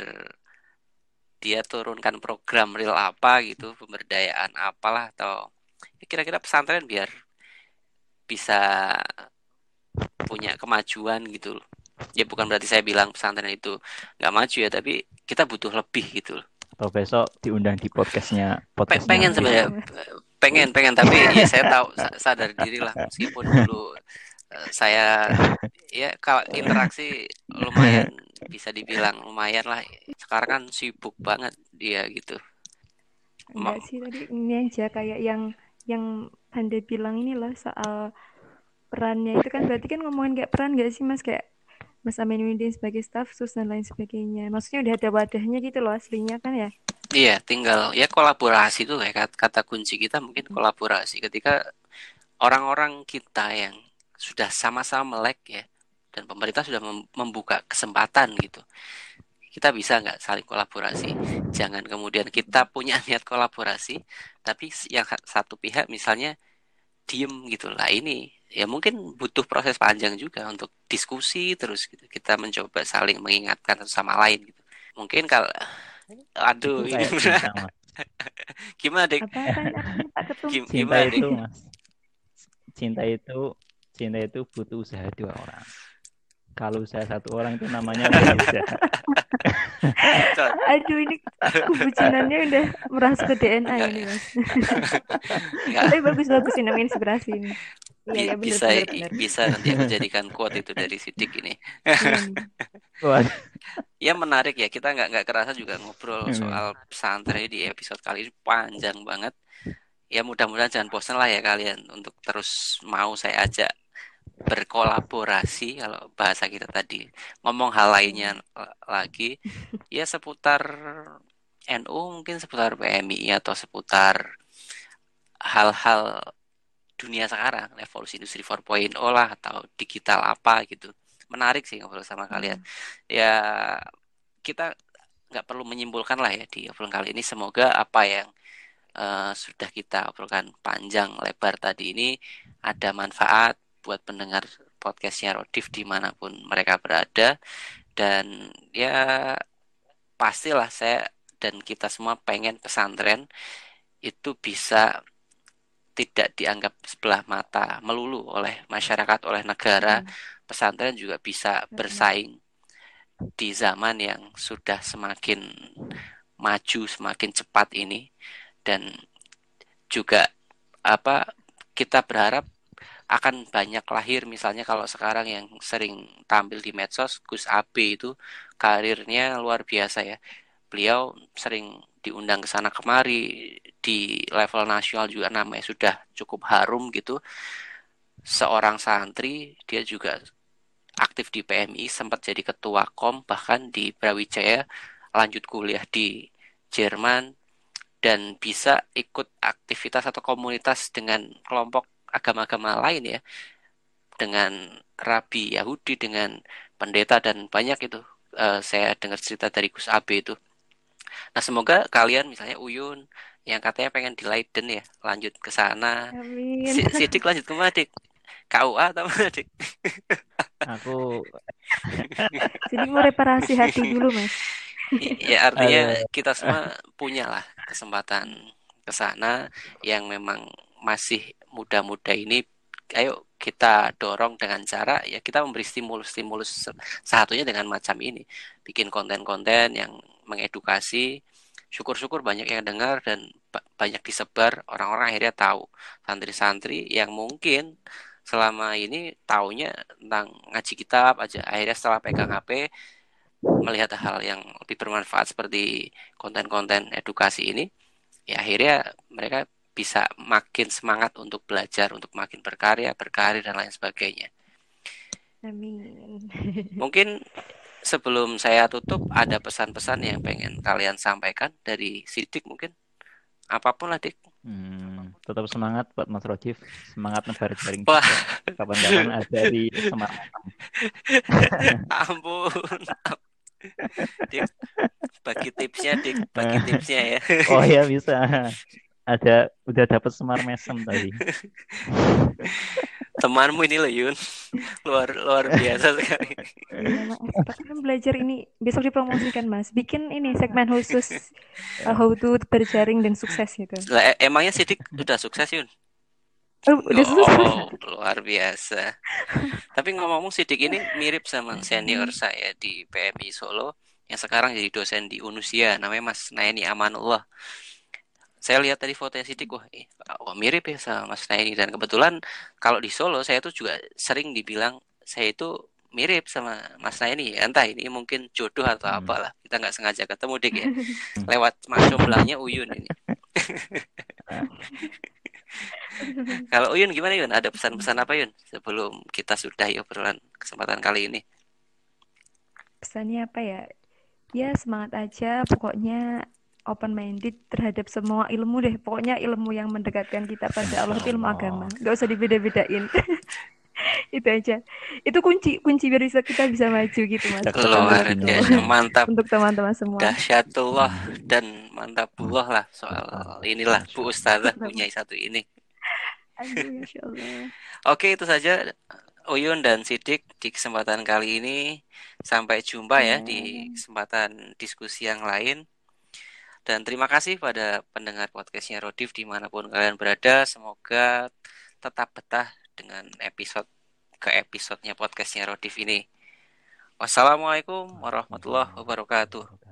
dia turunkan program real apa gitu, pemberdayaan apalah atau ya kira-kira pesantren biar bisa punya kemajuan gitu loh. Ya bukan berarti saya bilang pesantren itu nggak maju ya, tapi kita butuh lebih gitu loh. Atau besok diundang di podcastnya Pe- podcastnya pengen sebenarnya pengen pengen tapi ya saya tahu sa- sadar diri lah meskipun dulu eh, saya ya kalau interaksi lumayan bisa dibilang lumayan lah. Sekarang kan sibuk banget dia gitu. Enggak sih tadi ini aja kayak yang yang Anda bilang ini loh soal perannya itu kan berarti kan ngomongin kayak peran gak sih Mas? Kayak Mas Aminuddin sebagai staf sus dan lain sebagainya. Maksudnya udah ada wadahnya gitu loh aslinya kan ya. Iya, tinggal ya kolaborasi tuh kayak kata, kata kunci kita mungkin kolaborasi. Ketika orang-orang kita yang sudah sama-sama melek ya dan pemerintah sudah mem- membuka kesempatan gitu. Kita bisa nggak saling kolaborasi? Jangan kemudian kita punya niat kolaborasi, tapi yang satu pihak misalnya diem gitu lah ini ya mungkin butuh proses panjang juga untuk diskusi terus gitu. Kita mencoba saling mengingatkan satu sama lain gitu. Mungkin kalau aduh ini gimana dek? Gim- Cinta gimana dek itu, Mas. Cinta itu cinta itu butuh usaha dua orang. Kalau usaha satu orang itu namanya usaha. Aduh ini kebucinannya udah merasuk ke DNA ini Mas. Tapi bagus bagus ini namanya inspirasi ini. Iya bi- ya benar bisa benar benar. bisa nanti aku jadikan quote itu dari Sidik ini Iya. Wah, ya menarik ya kita nggak nggak kerasa juga ngobrol Hmm. soal pesantren di episode kali ini panjang banget ya mudah-mudahan jangan bosan lah ya kalian untuk terus mau saya ajak berkolaborasi kalau bahasa kita tadi. Ngomong hal lainnya l- lagi ya seputar NU mungkin seputar PMI atau seputar hal-hal dunia sekarang revolusi industri 4.0 lah atau digital apa gitu. Menarik sih ngobrol sama kalian. Ya kita nggak perlu menyimpulkan lah ya di obrolan kali ini. Semoga apa yang eh, sudah kita obrolkan panjang lebar tadi ini ada manfaat buat pendengar podcastnya Rodif di mana pun mereka berada. Dan ya pastilah saya dan kita semua pengen pesantren itu bisa tidak dianggap sebelah mata melulu oleh masyarakat oleh negara. Hmm. pesantren juga bisa bersaing di zaman yang sudah semakin maju semakin cepat ini. Dan juga apa kita berharap akan banyak lahir misalnya kalau sekarang yang sering tampil di medsos Gus Abe itu karirnya luar biasa ya. Beliau sering diundang ke sana kemari di level nasional juga namanya sudah cukup harum gitu. Seorang santri dia juga aktif di PMI sempat jadi ketua KOM bahkan di Brawijaya lanjut kuliah di Jerman dan bisa ikut aktivitas atau komunitas dengan kelompok agama-agama lain ya dengan rabi Yahudi dengan pendeta dan banyak itu eh, saya dengar cerita dari Gus Abe itu nah semoga kalian misalnya Uyun yang katanya pengen di Leiden ya lanjut ke sana. Si- Sidik lanjut ke mana Dik? KUA atau mana Dik? aku Jadi mau reparasi hati dulu Mas. ya artinya kita semua punya lah kesempatan ke sana yang memang masih muda-muda ini ayo kita dorong dengan cara ya kita memberi stimulus-stimulus satunya dengan macam ini. Bikin konten-konten yang mengedukasi syukur-syukur banyak yang dengar dan ba- banyak disebar orang-orang akhirnya tahu. Santri-santri yang mungkin selama ini taunya tentang ngaji kitab aja akhirnya setelah pegang HP melihat hal yang lebih bermanfaat seperti konten-konten edukasi ini, ya akhirnya mereka bisa makin semangat untuk belajar, untuk makin berkarya, berkarir dan lain sebagainya. Amin. Mungkin sebelum saya tutup ada pesan-pesan yang pengen kalian sampaikan dari Sidik mungkin apa pun lah Dik. hmm, tetap semangat buat Mas Rodif. Semangat Wah. juga. Kapan-kapan ada di Semarang. Ampun. Dik, bagi tipsnya, Dik, bagi tipsnya ya. Oh ya bisa. Ada udah dapat Semar Mesem tadi. Temanmu ini loh Yun, luar luar biasa sekali. Iya. Tapi kan belajar ini besok dipromosikan Mas. Bikin ini segmen khusus uh, how to berjaring dan sukses gitu. Lah, e- emangnya Sidik udah sukses Yun? Oh, udah sukses. Oh, luar biasa. Tapi ngomong-ngomong Sidik ini mirip sama senior saya di PMI Solo yang sekarang jadi dosen di Unusia, namanya Mas Naini Amanullah. Saya lihat tadi fotonya Sidik, wah, eh, wah mirip ya sama Mas Naini. Dan kebetulan kalau di Solo saya tuh juga sering dibilang saya itu mirip sama Mas Naini. Entah ini mungkin jodoh atau Hmm. apalah. Kita nggak sengaja ketemu Dik ya. Lewat Mas Jomblangnya Uyun ini. Kalau Uyun gimana Yun? Ada pesan-pesan apa Yun? Sebelum kita sudahi obrolan kesempatan kali ini. Pesannya apa ya? Ya semangat aja, pokoknya open minded terhadap semua ilmu deh. Pokoknya ilmu yang mendekatkan kita pada Allah itu ilmu agama. Gak usah dibeda-bedain. itu aja. Itu kunci kunci biar bisa kita bisa maju gitu Mas. Cakep Pesan Luar dari banget. aku. biasa, mantap. Untuk teman-teman semua. Dahsyatullah dan mantapullah lah soal inilah Bu Ustazah punya satu ini. Aduh. Oke itu saja Uyun dan Sidik di kesempatan kali ini. Sampai jumpa ya di kesempatan diskusi yang lain. Dan terima kasih pada pendengar podcastnya Rodif di mana pun kalian berada. Semoga tetap betah dengan episode ke episodenya podcastnya Rodif ini. Wassalamualaikum warahmatullahi wabarakatuh.